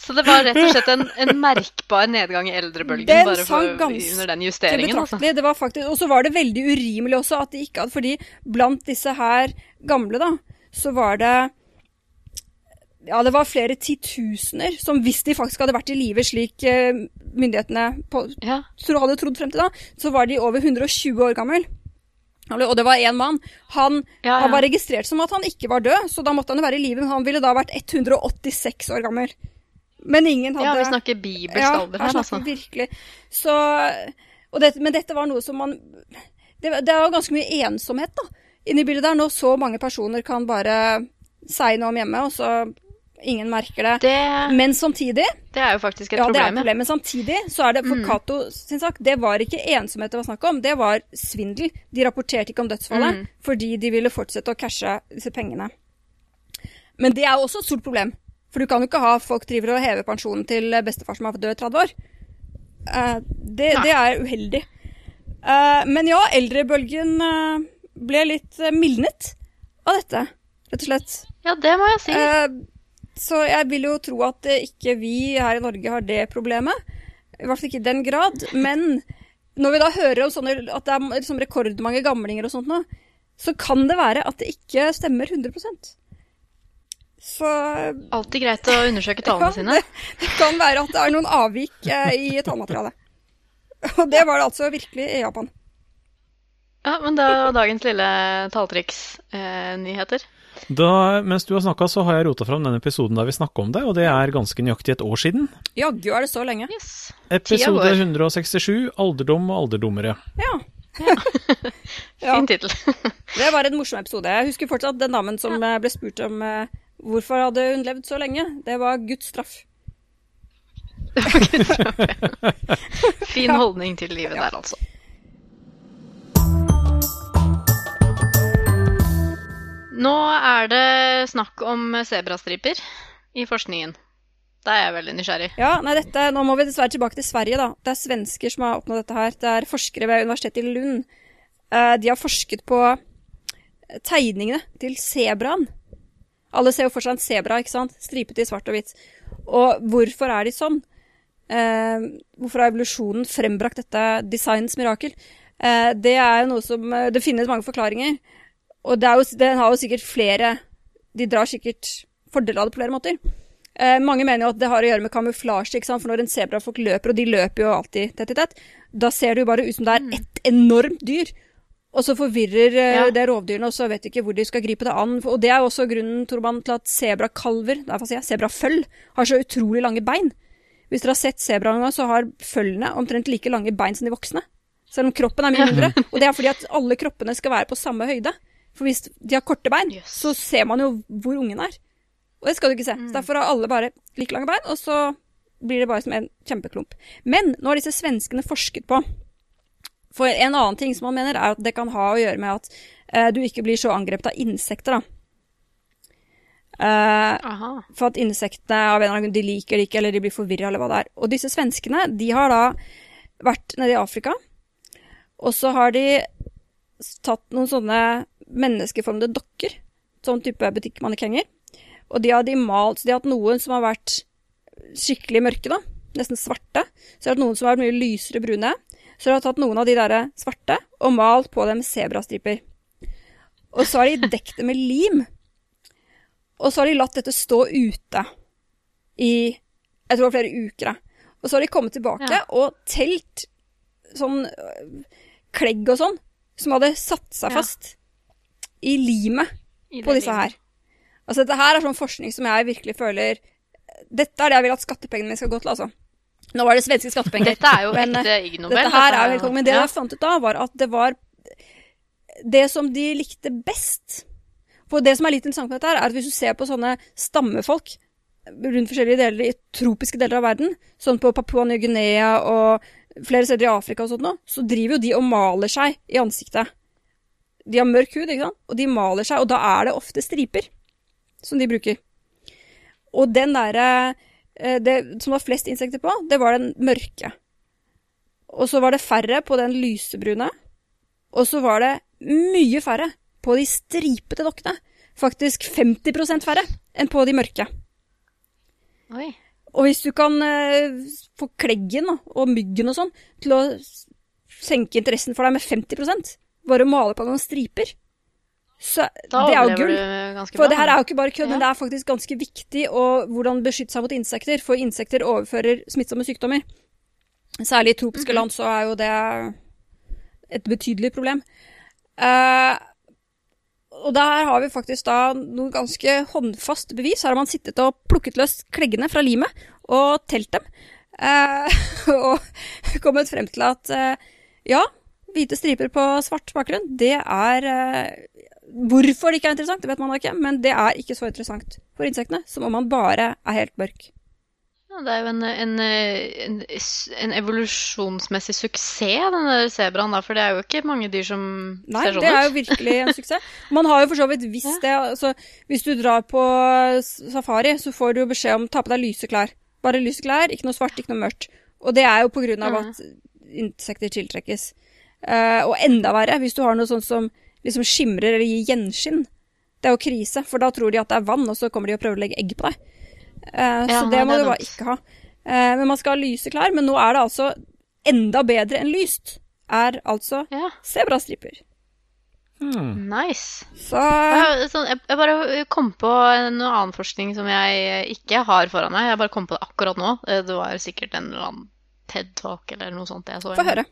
[SPEAKER 2] Så det var rett og slett en, en merkbar nedgang i eldrebølgen
[SPEAKER 3] Den
[SPEAKER 2] bare for, under den justeringen. Altså.
[SPEAKER 3] betraktelig. Det var faktisk, og så var det veldig urimelig også at de ikke hadde Fordi blant disse her gamle, da, så var det Ja, det var flere titusener som hvis de faktisk hadde vært i live slik eh, myndighetene på,
[SPEAKER 2] Ja.
[SPEAKER 3] hadde trodd frem til da, så var de over 120 år gammel. Og det var én mann. Han,
[SPEAKER 2] Ja,
[SPEAKER 3] han var registrert som at han ikke var død, så da måtte han jo være i live. Men han ville da vært 186 år gammel. Men ingen hadde
[SPEAKER 2] ja, vi snakker bibelsk
[SPEAKER 3] ja,
[SPEAKER 2] alder
[SPEAKER 3] her
[SPEAKER 2] altså.
[SPEAKER 3] virkelig. Så, det, men dette var noe som man Det, det er jo ganske mye ensomhet da, inni bildet der, når så mange personer kan bare si noe om hjemme, og så ingen merker det.
[SPEAKER 2] Det,
[SPEAKER 3] Men samtidig
[SPEAKER 2] det er jo faktisk et
[SPEAKER 3] ja, det er et
[SPEAKER 2] problem.
[SPEAKER 3] men samtidig så er det for Cato sin sak, det var ikke ensomhet det var snakk om, det var svindel. De rapporterte ikke om dødsfallet
[SPEAKER 2] Mm.
[SPEAKER 3] fordi de ville fortsette å cashe disse pengene. Men det er jo også et stort problem. For du kan jo ikke ha folk driver og hever pensjonen til bestefar som har død i 30 år. Uh, det, det er uheldig. Uh, men ja, eldrebølgen uh, ble litt mildnet av dette, rett og slett.
[SPEAKER 2] Ja, det må jeg si.
[SPEAKER 3] Eh, så jeg vil jo tro at eh, ikke vi her i Norge har det problemet. I hvert fall ikke i den grad. Men når vi da hører om sånne, at det er liksom rekordmange gamlinger og sånt nå, så kan det være at det ikke stemmer 100% Så
[SPEAKER 2] Alltid greit å undersøke tallene sine.
[SPEAKER 3] det, det kan være at det er noen avvik eh, i tallmaterialet. Og det var det altså virkelig i Japan.
[SPEAKER 2] Ja, men det var dagens lille talltriksnyheter.
[SPEAKER 4] Da, mens du har snakka, så har jeg rota fram den episoden der vi snakka om det, og det er ganske nøyaktig et år siden.
[SPEAKER 3] Jaggu er det så lenge.
[SPEAKER 2] yes.
[SPEAKER 4] Episode 167, Alderdom og alderdommere.
[SPEAKER 3] Ja. Ja.
[SPEAKER 2] Fin tittel.
[SPEAKER 3] Det var en morsom episode. Jeg husker fortsatt den damen som ja. ble spurt om eh, hvorfor hadde hun levd så lenge. Det var Guds straff.
[SPEAKER 2] fin holdning til livet der, altså. Nå er det snakk om sebrastriper i forskningen. Da er jeg veldig nysgjerrig.
[SPEAKER 3] Ja, nei, dette, Nå må vi dessverre tilbake til Sverige. da. Det er svensker som har oppnådd dette her. Det er forskere ved Universitetet i Lund. Eh, de har forsket på tegningene til sebraen. Alle ser jo for seg en sebra, ikke sant? Stripete i svart og hvitt. Og hvorfor er de sånn? Eh, hvorfor har evolusjonen frembrakt dette designens mirakel? Eh, det er jo noe som eh, Det finnes mange forklaringer. Og jo, den har jo sikkert flere De drar sikkert fordel av det på flere måter. Eh, mange mener jo at det har å gjøre med kamuflasje, for når en sebrafolk løper, og de løper jo alltid tett i tett, da ser det jo bare ut som det er ett enormt dyr. Og så forvirrer eh,
[SPEAKER 2] Ja.
[SPEAKER 3] det rovdyrene, og så vet de ikke hvor de skal gripe det an. Og det er også grunnen, tror man, til at sebrakalver, jeg, sebraføll, har så utrolig lange bein. Hvis dere har sett sebra noen gang, så har følgene omtrent like lange bein som de voksne. Selv om kroppen er mye mindre. Og det er fordi at alle kroppene skal være på samme høyde. For hvis de har korte bein,
[SPEAKER 2] yes.
[SPEAKER 3] så ser man jo hvor ungen er. Og det skal du ikke se. Så derfor har alle bare like lange bein, og så blir det bare som en kjempeklump. Men nå har disse svenskene forsket på For en annen ting som man mener, er at det kan ha å gjøre med at eh, du ikke blir så angrepet av insekter, da. Eh, for at insektene av en eller annen grunn, de liker det ikke, eller de blir forvirra, eller hva det er. Og disse svenskene, de har da vært nede i Afrika, og så har de tatt noen sånne menneskeformede dokker, sånn type butikkmannekenger, og de har de malt, så de har hatt noen som har vært skikkelig mørke, da, nesten svarte, så de har hatt noen som har vært mye lysere brune, så de har tatt noen av de der svarte og malt på dem sebrastriper. Og så har de dekt det med lim, og så har de latt dette stå ute i jeg tror det var flere uker. Da. Og så har de kommet tilbake
[SPEAKER 2] Ja.
[SPEAKER 3] og telt sånn øh, klegg og sånn, som hadde satt seg fast i limet på disse her. Altså dette her er sånn forskning som jeg virkelig føler Dette er det jeg vil at skattepengene mine skal gå til, altså. Nå var det svenske skattepenger.
[SPEAKER 2] Dette er jo
[SPEAKER 3] Men,
[SPEAKER 2] ekte Ig Nobel.
[SPEAKER 3] Dette her er jo helt. Men det
[SPEAKER 2] ja.
[SPEAKER 3] jeg fant ut da, var at det var det som de likte best. For det som er litt interessant med dette, her, er at hvis du ser på sånne stammefolk rundt forskjellige deler i tropiske deler av verden, sånn på Papua Ny-Guinea og flere steder i Afrika og sånt nå, så driver jo de og maler seg i ansiktet. De har mørk hud, ikke sant? Og de maler seg, og da er det ofte striper som de bruker. Og den derre eh, Det som var flest insekter på, det var den mørke. Og så var det færre på den lysebrune. Og så var det mye færre på de stripete dokkene. Faktisk 50% færre enn på de mørke.
[SPEAKER 2] Oi.
[SPEAKER 3] Og hvis du kan eh, få kleggen og myggen og sånn til å senke interessen for deg med 50 bare male på noen striper, så
[SPEAKER 2] Da
[SPEAKER 3] det er jo gull. For
[SPEAKER 2] bra.
[SPEAKER 3] det her er jo ikke bare kødd,
[SPEAKER 2] Ja.
[SPEAKER 3] men det er faktisk ganske viktig å hvordan beskytte seg mot insekter, for insekter overfører smittsomme sykdommer. Særlig i tropiske
[SPEAKER 2] Mhm.
[SPEAKER 3] land så er jo det et betydelig problem. Uh, og der har vi faktisk da noe ganske håndfast bevis. Her har man sittet og plukket løs kleggene fra limet og telt dem. Uh, og kommet frem til at uh, ja, hvite striper på svart bakgrunn, det er eh, Hvorfor det ikke er interessant, det vet man ikke, men det er ikke så interessant for insektene som om man bare er helt mørk.
[SPEAKER 2] Ja, det er jo en, en, en, en evolusjonsmessig suksess, den der sebraen, da. For det er jo ikke mange dyr som
[SPEAKER 3] Nei,
[SPEAKER 2] ser sånn
[SPEAKER 3] det er jo virkelig en suksess. Man har jo for så vidt visst det. Altså, hvis du drar på safari, så får du jo beskjed om ta på deg lyse klær. Bare lyse klær, ikke noe svart, ikke noe mørkt. Og det er jo på grunn av at insekter tiltrekkes. Eh, og enda verre hvis du har noe sånt som liksom skimrer eller gir gjenskinn. Det er jo krise, for da tror de at det er vann, og så kommer de og prøver å legge egg på deg. Uh,
[SPEAKER 2] Ja,
[SPEAKER 3] så det må
[SPEAKER 2] det
[SPEAKER 3] du bare ikke ha. Uh, men man skal ha lyse klær. Men nå er det altså enda bedre enn lyst. Er altså
[SPEAKER 2] Ja,
[SPEAKER 3] sebrastriper.
[SPEAKER 4] Hmm.
[SPEAKER 2] nice.
[SPEAKER 3] Så
[SPEAKER 2] sånn, jeg, bare kom på noe annen forskning som jeg ikke har foran meg. Jeg bare kom på det akkurat nå. Det var sikkert en eller annen TED-talk eller noe sånt jeg så.
[SPEAKER 3] få høre.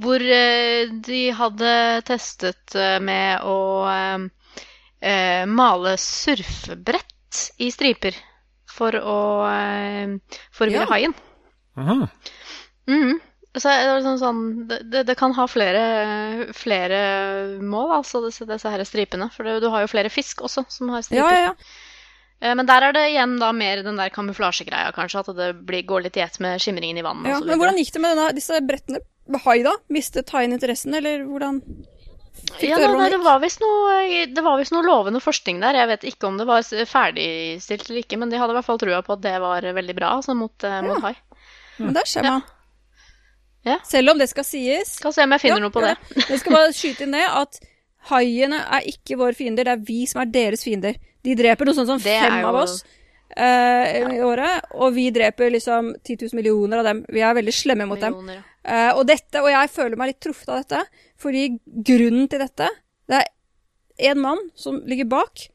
[SPEAKER 2] Hvor eh, de hadde testet eh, med å eh, male surfebrett i striper for å forbille
[SPEAKER 3] Ja.
[SPEAKER 2] haien.
[SPEAKER 4] Aha.
[SPEAKER 2] Mhm. Så det, var sånn, sånn, det, det- kan ha flere, flere mål, altså, disse, disse her stripene. For det, du har jo flere fisk også som har striper.
[SPEAKER 3] Ja, ja, ja.
[SPEAKER 2] Eh, Men der er det igjen da mer den der kamuflasjegreia, kanskje. At det blir, går litt i ett med skimringen i vannet
[SPEAKER 3] ja. Men hvordan gikk det med denne, disse brettene? Hai, da? Mistet haien interessen, eller hvordan
[SPEAKER 2] Ja,
[SPEAKER 3] høre
[SPEAKER 2] nei, det var visst noe, det var visst noe lovende forskning der. Jeg vet ikke om det var ferdigstilt eller ikke, men de hadde i hvert fall trua på at det var veldig bra altså, mot, eh, mot hai.
[SPEAKER 3] Men der ser man.
[SPEAKER 2] Ja.
[SPEAKER 3] Selv om det skal sies
[SPEAKER 2] Skal se om jeg finner
[SPEAKER 3] Ja,
[SPEAKER 2] noe på det.
[SPEAKER 3] Jeg skal bare skyte inn det at haiene er ikke våre fiender, det er vi som er deres fiender. De dreper noe sånt som
[SPEAKER 2] Det
[SPEAKER 3] fem
[SPEAKER 2] jo-
[SPEAKER 3] av oss eh, i året, og vi dreper liksom 10 000 millioner av dem. Vi er veldig slemme mot dem.
[SPEAKER 2] Millioner, ja.
[SPEAKER 3] Eh, og dette, og jeg føler meg litt truffet av dette, fordi grunnen til dette Det er en mann som ligger bak,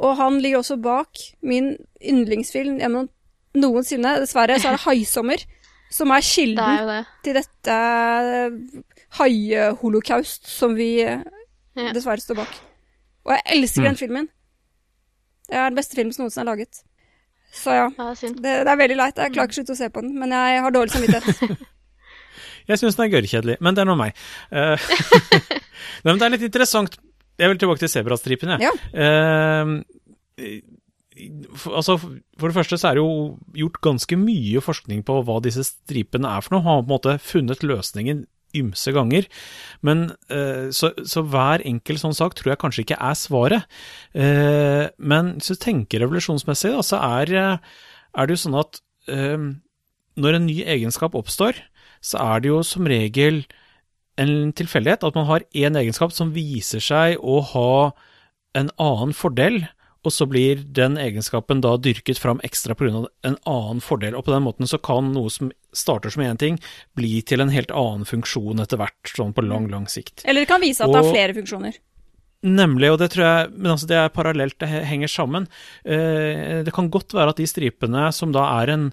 [SPEAKER 3] og han ligger også bak min yndlingsfilm gjennom noensinne. Dessverre så er det 'Haisommer', som er
[SPEAKER 2] Det
[SPEAKER 3] kilden
[SPEAKER 2] er det.
[SPEAKER 3] til dette haiholocaust som vi eh,
[SPEAKER 2] Ja.
[SPEAKER 3] dessverre står bak. Og jeg elsker den filmen. Det er den beste filmen som noensinne er laget. Så ja.
[SPEAKER 2] Ja, det er.
[SPEAKER 3] Det, det er veldig leit. Jeg klarer ikke å slutte å se på den, men jeg har dårlig samvittighet.
[SPEAKER 4] Jeg syns den er gørrkjedelig, men det er nå meg. Uh, Nei, men det er litt interessant. Jeg vil tilbake til sebrastripen, jeg.
[SPEAKER 3] Ja.
[SPEAKER 4] Uh, for, altså, for det første så er det jo gjort ganske mye forskning på hva disse stripene er for noe. Har på en måte funnet løsningen ymse ganger. Men eh, så, så hver enkel sånn sak tror jeg kanskje ikke er svaret. Eh, men hvis du tenker revolusjonsmessig, da, så er, eh, er det jo sånn at eh, når en ny egenskap oppstår, så er det jo som regel en tilfeldighet at man har én egenskap som viser seg å ha en annen fordel, og så blir den egenskapen da dyrket fram ekstra pga. en annen fordel. Og på den måten så kan noe som starter som én ting, bli til en helt annen funksjon etter hvert, sånn på lang, lang sikt.
[SPEAKER 3] Eller det kan vise at det har flere funksjoner.
[SPEAKER 4] Nemlig, og det tror jeg Men altså, det er parallelt, det henger sammen. Eh, det kan godt være at de stripene, som da er en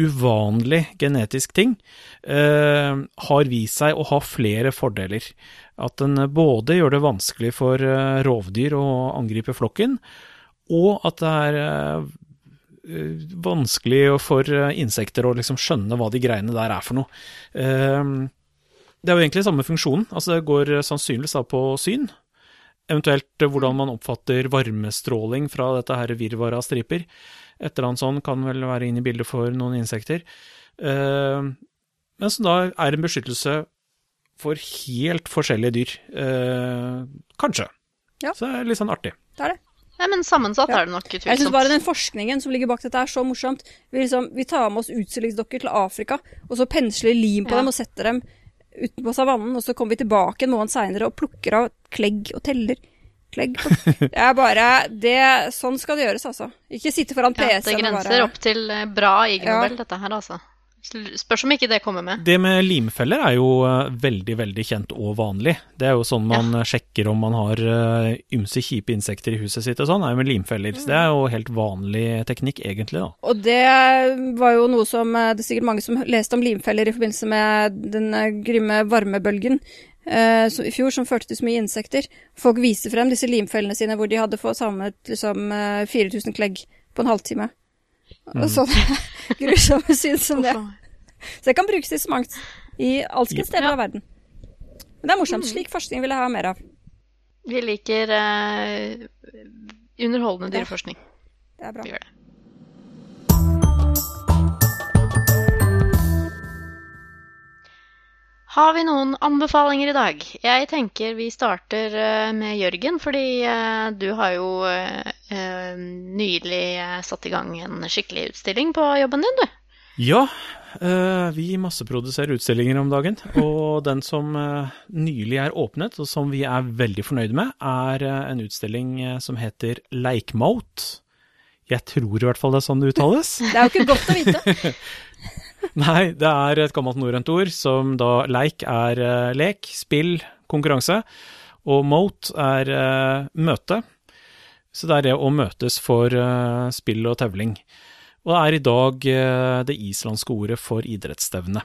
[SPEAKER 4] uvanlig genetisk ting, eh, har vist seg å ha flere fordeler. At den både gjør det vanskelig for eh, rovdyr å angripe flokken, og at det er vanskelig for insekter å liksom skjønne hva de greiene der er for noe. Det er jo egentlig samme funksjonen. Altså det går sannsynligvis da på syn. Eventuelt eh, hvordan man oppfatter varmestråling fra dette her virvaret av striper. Et eller annet sånt kan vel være inn i bildet for noen insekter. Eh, men som da er en beskyttelse for helt forskjellige dyr. Eh, kanskje.
[SPEAKER 3] Ja.
[SPEAKER 4] Så det er litt sånn artig.
[SPEAKER 3] Det er det.
[SPEAKER 2] Nei, men sammensatt
[SPEAKER 3] Ja.
[SPEAKER 2] er det nok
[SPEAKER 3] Jeg syns bare den forskningen som ligger bak dette er så morsomt. Vi, liksom, vi tar med oss utstillingsdokker til Afrika, og så pensler lim på
[SPEAKER 2] Ja.
[SPEAKER 3] dem og setter dem utenpå savannen, og så kommer vi tilbake en måned seinere og plukker av klegg og teller. Klegg på Det er bare det, Sånn skal det gjøres, altså. Ikke sitte foran
[SPEAKER 2] Ja, det
[SPEAKER 3] PC-en
[SPEAKER 2] grenser
[SPEAKER 3] bare
[SPEAKER 2] opp til eh, bra Ig
[SPEAKER 3] Ja.
[SPEAKER 2] Nobel, dette her, altså. Spørs om ikke det kommer med.
[SPEAKER 4] Det med limfeller er jo eh, veldig, veldig kjent og vanlig. Det er jo sånn man ja. sjekker om man har eh, ymse kjipe insekter i huset sitt og sånn, er jo med limfeller. Så det er jo helt vanlig teknikk, egentlig, da.
[SPEAKER 3] Og det var jo noe som eh, Det er sikkert mange som leste om limfeller i forbindelse med den grymme varmebølgen eh, i fjor, som førte til så mye insekter. Folk viste frem disse limfellene sine hvor de hadde fått samlet liksom eh, 4000 klegg på en halvtime. Og sånne grusomme syn som det. Så det kan brukes i så mangt i alskens deler
[SPEAKER 2] Ja.
[SPEAKER 3] av verden. Men det er morsomt. Slik forskning vil jeg ha mer av.
[SPEAKER 2] Vi liker eh, underholdende dyreforskning.
[SPEAKER 3] Det er bra.
[SPEAKER 2] Vi gjør det. Har vi noen anbefalinger i dag? Jeg tenker vi starter eh, med Jørgen, fordi eh, du har jo eh, nylig satt i gang en skikkelig utstilling på jobben din, du.
[SPEAKER 4] Ja, eh, vi masseproduserer utstillinger om dagen, og den som nylig er åpnet, og som vi er veldig fornøyde med, er en utstilling som heter Leikmout. Jeg tror i hvert fall det er sånn det uttales.
[SPEAKER 3] Det er jo ikke godt å vite.
[SPEAKER 4] Nei, det er et gammelt norrønt ord som da leik er uh, lek, spill, konkurranse, og mote er uh, møte. Så det er det å møtes for uh, spill og tevling. Og det er i dag det islandske ordet for idrettsstevne.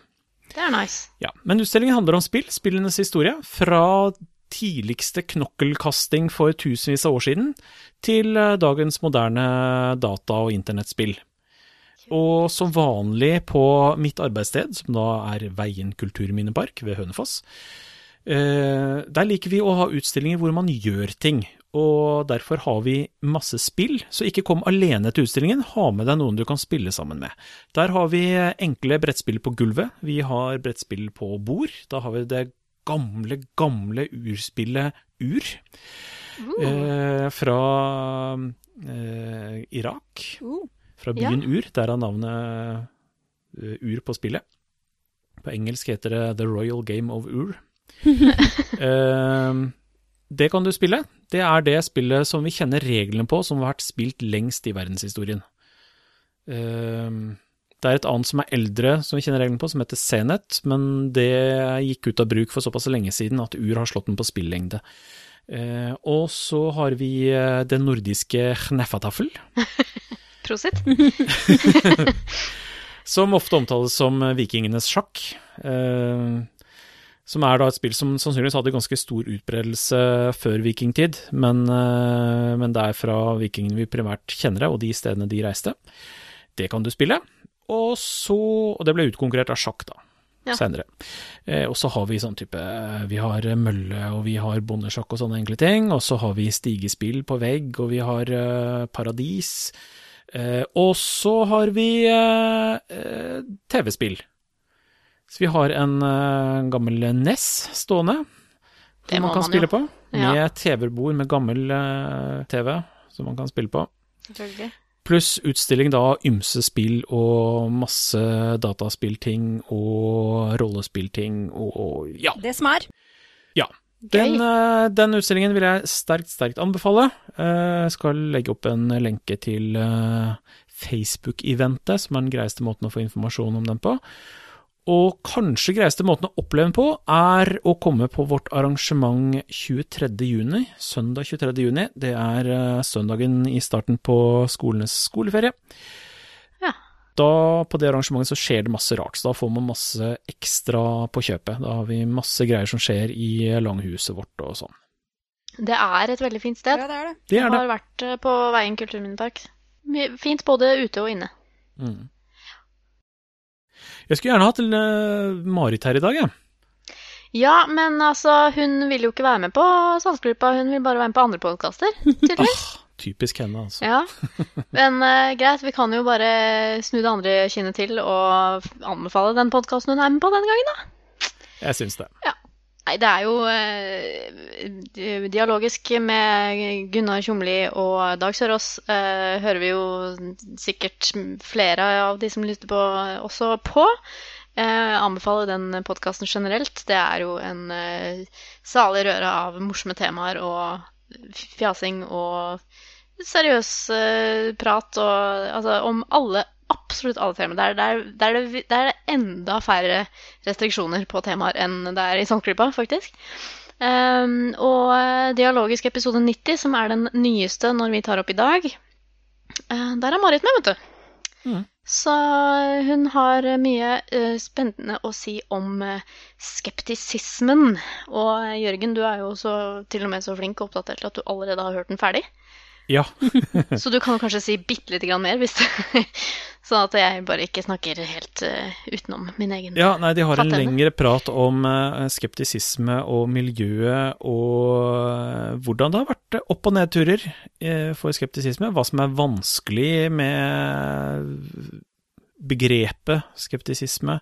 [SPEAKER 2] Det er nice.
[SPEAKER 4] Ja, men utstillingen handler om spill, spillenes historie, fra tidligste knokkelkasting for tusenvis av år siden, til dagens moderne data- og internettspill. Og som vanlig på mitt arbeidssted, som da er Veien kulturminnepark ved Hønefoss, eh, der liker vi å ha utstillinger hvor man gjør ting. Og derfor har vi masse spill, så ikke kom alene til utstillingen, ha med deg noen du kan spille sammen med. Der har vi enkle brettspill på gulvet, vi har brettspill på bord, da har vi det gamle, gamle urspillet Ur. Eh, fra eh, Irak.
[SPEAKER 3] Uh.
[SPEAKER 4] Fra byen Ur, Der er navnet eh, Ur på spillet. På engelsk heter det The Royal Game of Ur. uh, det kan du spille. Det er det spillet som vi kjenner reglene på, som har vært spilt lengst i verdenshistorien. Uh, det er et annet som er eldre, som vi kjenner reglene på, som heter Senet, men det gikk ut av bruk for såpass lenge siden at Ur har slått den på spillengde. Uh, og så har vi det nordiske Hneffatafel,
[SPEAKER 2] Prosit.
[SPEAKER 4] som ofte omtales som vikingenes sjakk. Eh, som er da et spill som sannsynligvis hadde ganske stor utbredelse før vikingtid, men, eh, men det er fra vikingene vi primært kjenner det, og de stedene de reiste. Det kan du spille. Og så Og det ble utkonkurrert av sjakk, da.
[SPEAKER 2] Ja.
[SPEAKER 4] Senere. Eh, og så har vi sånn type Vi har mølle, og vi har bondesjakk og sånne enkle ting. Og så har vi stigespill på vegg, og vi har eh, paradis. Eh, og så har vi eh, eh, TV-spill. Så vi har en eh, gammel NES stående,
[SPEAKER 2] Det
[SPEAKER 4] som man kan
[SPEAKER 2] man
[SPEAKER 4] spille
[SPEAKER 2] jo.
[SPEAKER 4] på.
[SPEAKER 2] Ja.
[SPEAKER 4] Med TV-bord med gammel eh, TV, som man kan spille på. Pluss utstilling da av ymse spill og masse dataspillting og rollespillting og, og ja.
[SPEAKER 3] Det som er.
[SPEAKER 4] Den, eh, den utstillingen vil jeg sterkt, sterkt anbefale. Eh, Jeg skal legge opp en lenke til eh, Facebook-eventet, som er den greieste måten å få informasjon om den på. Og kanskje greieste måten å oppleve den på, er å komme på vårt arrangement 23. juni, søndag 23. juni. Det er søndagen i starten på skolenes skoleferie.
[SPEAKER 2] Ja.
[SPEAKER 4] Da, på det arrangementet så skjer det masse rart, så da får man masse ekstra på kjøpet. Da har vi masse greier som skjer i langhuset vårt og sånn.
[SPEAKER 2] Det er et veldig fint sted.
[SPEAKER 3] Ja, det er det.
[SPEAKER 4] Det er det.
[SPEAKER 2] har vært eh, på Veien kulturminnepark Fint både ute og inne.
[SPEAKER 4] Mm. Jeg skulle gjerne hatt eh, Marit her i dag, jeg.
[SPEAKER 2] Ja, men altså, hun vil jo ikke være med på Saltgruppa, hun vil bare være med på andre podkaster, tydeligvis.
[SPEAKER 4] Typisk henne, altså.
[SPEAKER 2] Ja, men uh, greit, vi kan jo bare snu det andre kinnet til og anbefale den podkasten hun er med på denne gangen, da.
[SPEAKER 4] Jeg syns det.
[SPEAKER 2] Nei, det er jo uh, dialogisk med Gunnar Tjomli og Dag Sørås. Uh, hører vi jo sikkert flere av de som lytter på, også på. Jeg anbefaler den podkasten generelt. Det er jo en salig røre av morsomme temaer og fjasing og seriøs uh, prat og altså om alle absolutt alle temaer. Der, der, der, er det, der er det enda færre restriksjoner på temaer enn det er i Sandklypa, faktisk. Um, og eh, dialogisk episode 90, som er den nyeste når vi tar opp i dag, uh, der er Marit med, vet du.
[SPEAKER 4] Mm.
[SPEAKER 2] Så hun har mye uh, spennende å si om uh, skeptisismen. Og Jørgen, du er jo så, til og med så flink og oppdatert at du allerede har hørt den ferdig.
[SPEAKER 4] Ja.
[SPEAKER 2] Så du kan kanskje si bitte lite grann mer, hvis det, sånn at jeg bare ikke snakker helt uh, utenom min egen
[SPEAKER 4] ja, nei, de har en lengre prat om uh, skeptisisme og miljøet og eh, hvordan det har vært opp- og nedturer uh, for skeptisisme. Hva som er vanskelig med begrepet skeptisisme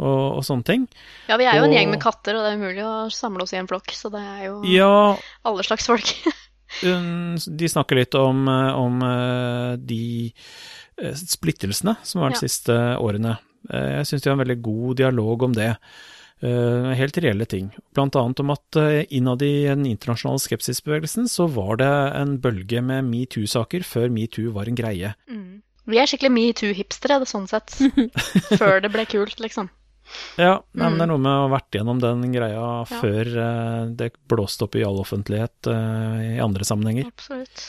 [SPEAKER 4] og, og sånne ting.
[SPEAKER 2] Ja, vi er jo en gjeng med katter, og det er umulig å samle oss i en flokk, så det er jo
[SPEAKER 4] Ja,
[SPEAKER 2] alle slags folk.
[SPEAKER 4] De snakker litt om, eh, om eh, de eh, splittelsene som har vært de
[SPEAKER 2] Ja.
[SPEAKER 4] siste årene. Jeg syns de har en veldig god dialog om det. Eh, Helt reelle ting. Blant annet om at innad i den internasjonale skepsisbevegelsen så var det en bølge med metoo-saker før metoo var en greie.
[SPEAKER 2] Vi er skikkelig metoo-hipstere, er sånn sett. Før det ble kult, liksom.
[SPEAKER 4] Ja, nei, men det er
[SPEAKER 2] Mm.
[SPEAKER 4] noe med å ha vært gjennom den greia
[SPEAKER 2] Ja.
[SPEAKER 4] før eh, det blåste opp i all offentlighet eh, i andre sammenhenger.
[SPEAKER 2] Absolutt.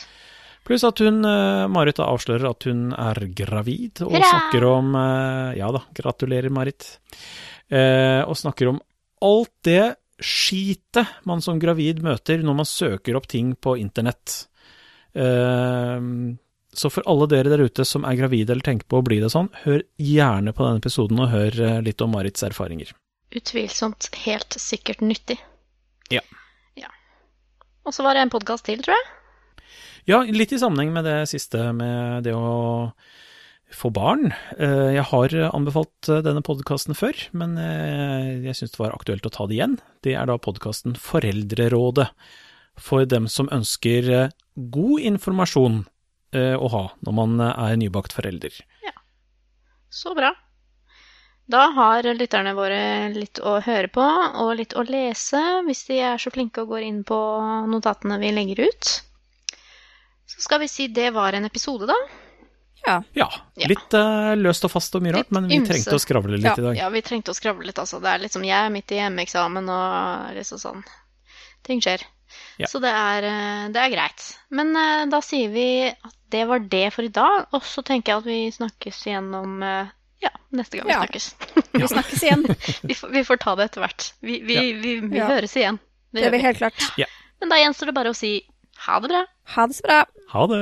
[SPEAKER 4] Pluss at hun, eh, Marit, avslører at hun er gravid, og
[SPEAKER 2] Hurra!
[SPEAKER 4] snakker om Ja da, gratulerer, Marit. Eh, og snakker om alt det skitet man som gravid møter når man søker opp ting på internett. Eh, så for alle dere der ute som er gravide eller tenker på å bli det sånn, hør gjerne på denne episoden og hør eh, litt om Marits erfaringer.
[SPEAKER 2] Utvilsomt helt sikkert nyttig.
[SPEAKER 4] Ja.
[SPEAKER 2] ja. Og så var det en podkast til, tror jeg.
[SPEAKER 4] Ja, litt i sammenheng med det siste med det å få barn. Eh, Jeg har anbefalt eh, denne podkasten før, men jeg syns det var aktuelt å ta det igjen. Det er da podkasten Foreldrerådet, for dem som ønsker god informasjon å ha når man eh, er nybakt forelder. Ja.
[SPEAKER 2] Så bra. Da har lytterne våre litt å høre på og litt å lese, hvis de er så flinke og går inn på notatene vi legger ut. Så skal vi si det var en episode, da.
[SPEAKER 3] Ja.
[SPEAKER 4] Ja,
[SPEAKER 2] Ja.
[SPEAKER 4] litt uh, løst og fast og mye rart,
[SPEAKER 2] Litt
[SPEAKER 4] men vi
[SPEAKER 2] ymse.
[SPEAKER 4] trengte å skravle litt
[SPEAKER 3] Ja,
[SPEAKER 4] i dag.
[SPEAKER 2] Ja, vi trengte å skravle litt, altså. Det er liksom jeg er midt i hjemmeeksamen og liksom sånn. Ting skjer.
[SPEAKER 4] Ja.
[SPEAKER 2] Så det er, eh, det er greit. Men eh, da sier vi at det var det for i dag, og så tenker jeg at vi snakkes igjen om eh, ja, neste gang vi
[SPEAKER 3] Ja.
[SPEAKER 2] snakkes.
[SPEAKER 3] Vi snakkes igjen.
[SPEAKER 2] vi, får, vi får ta det etter hvert. Vi, vi,
[SPEAKER 4] Ja.
[SPEAKER 2] vi, vi
[SPEAKER 3] Ja.
[SPEAKER 2] høres igjen. Det
[SPEAKER 3] Det
[SPEAKER 2] gjør
[SPEAKER 3] er vi
[SPEAKER 2] vi.
[SPEAKER 3] helt klart.
[SPEAKER 2] Men da gjenstår det bare å si ha det bra.
[SPEAKER 3] Ha det så bra.
[SPEAKER 4] Ha det!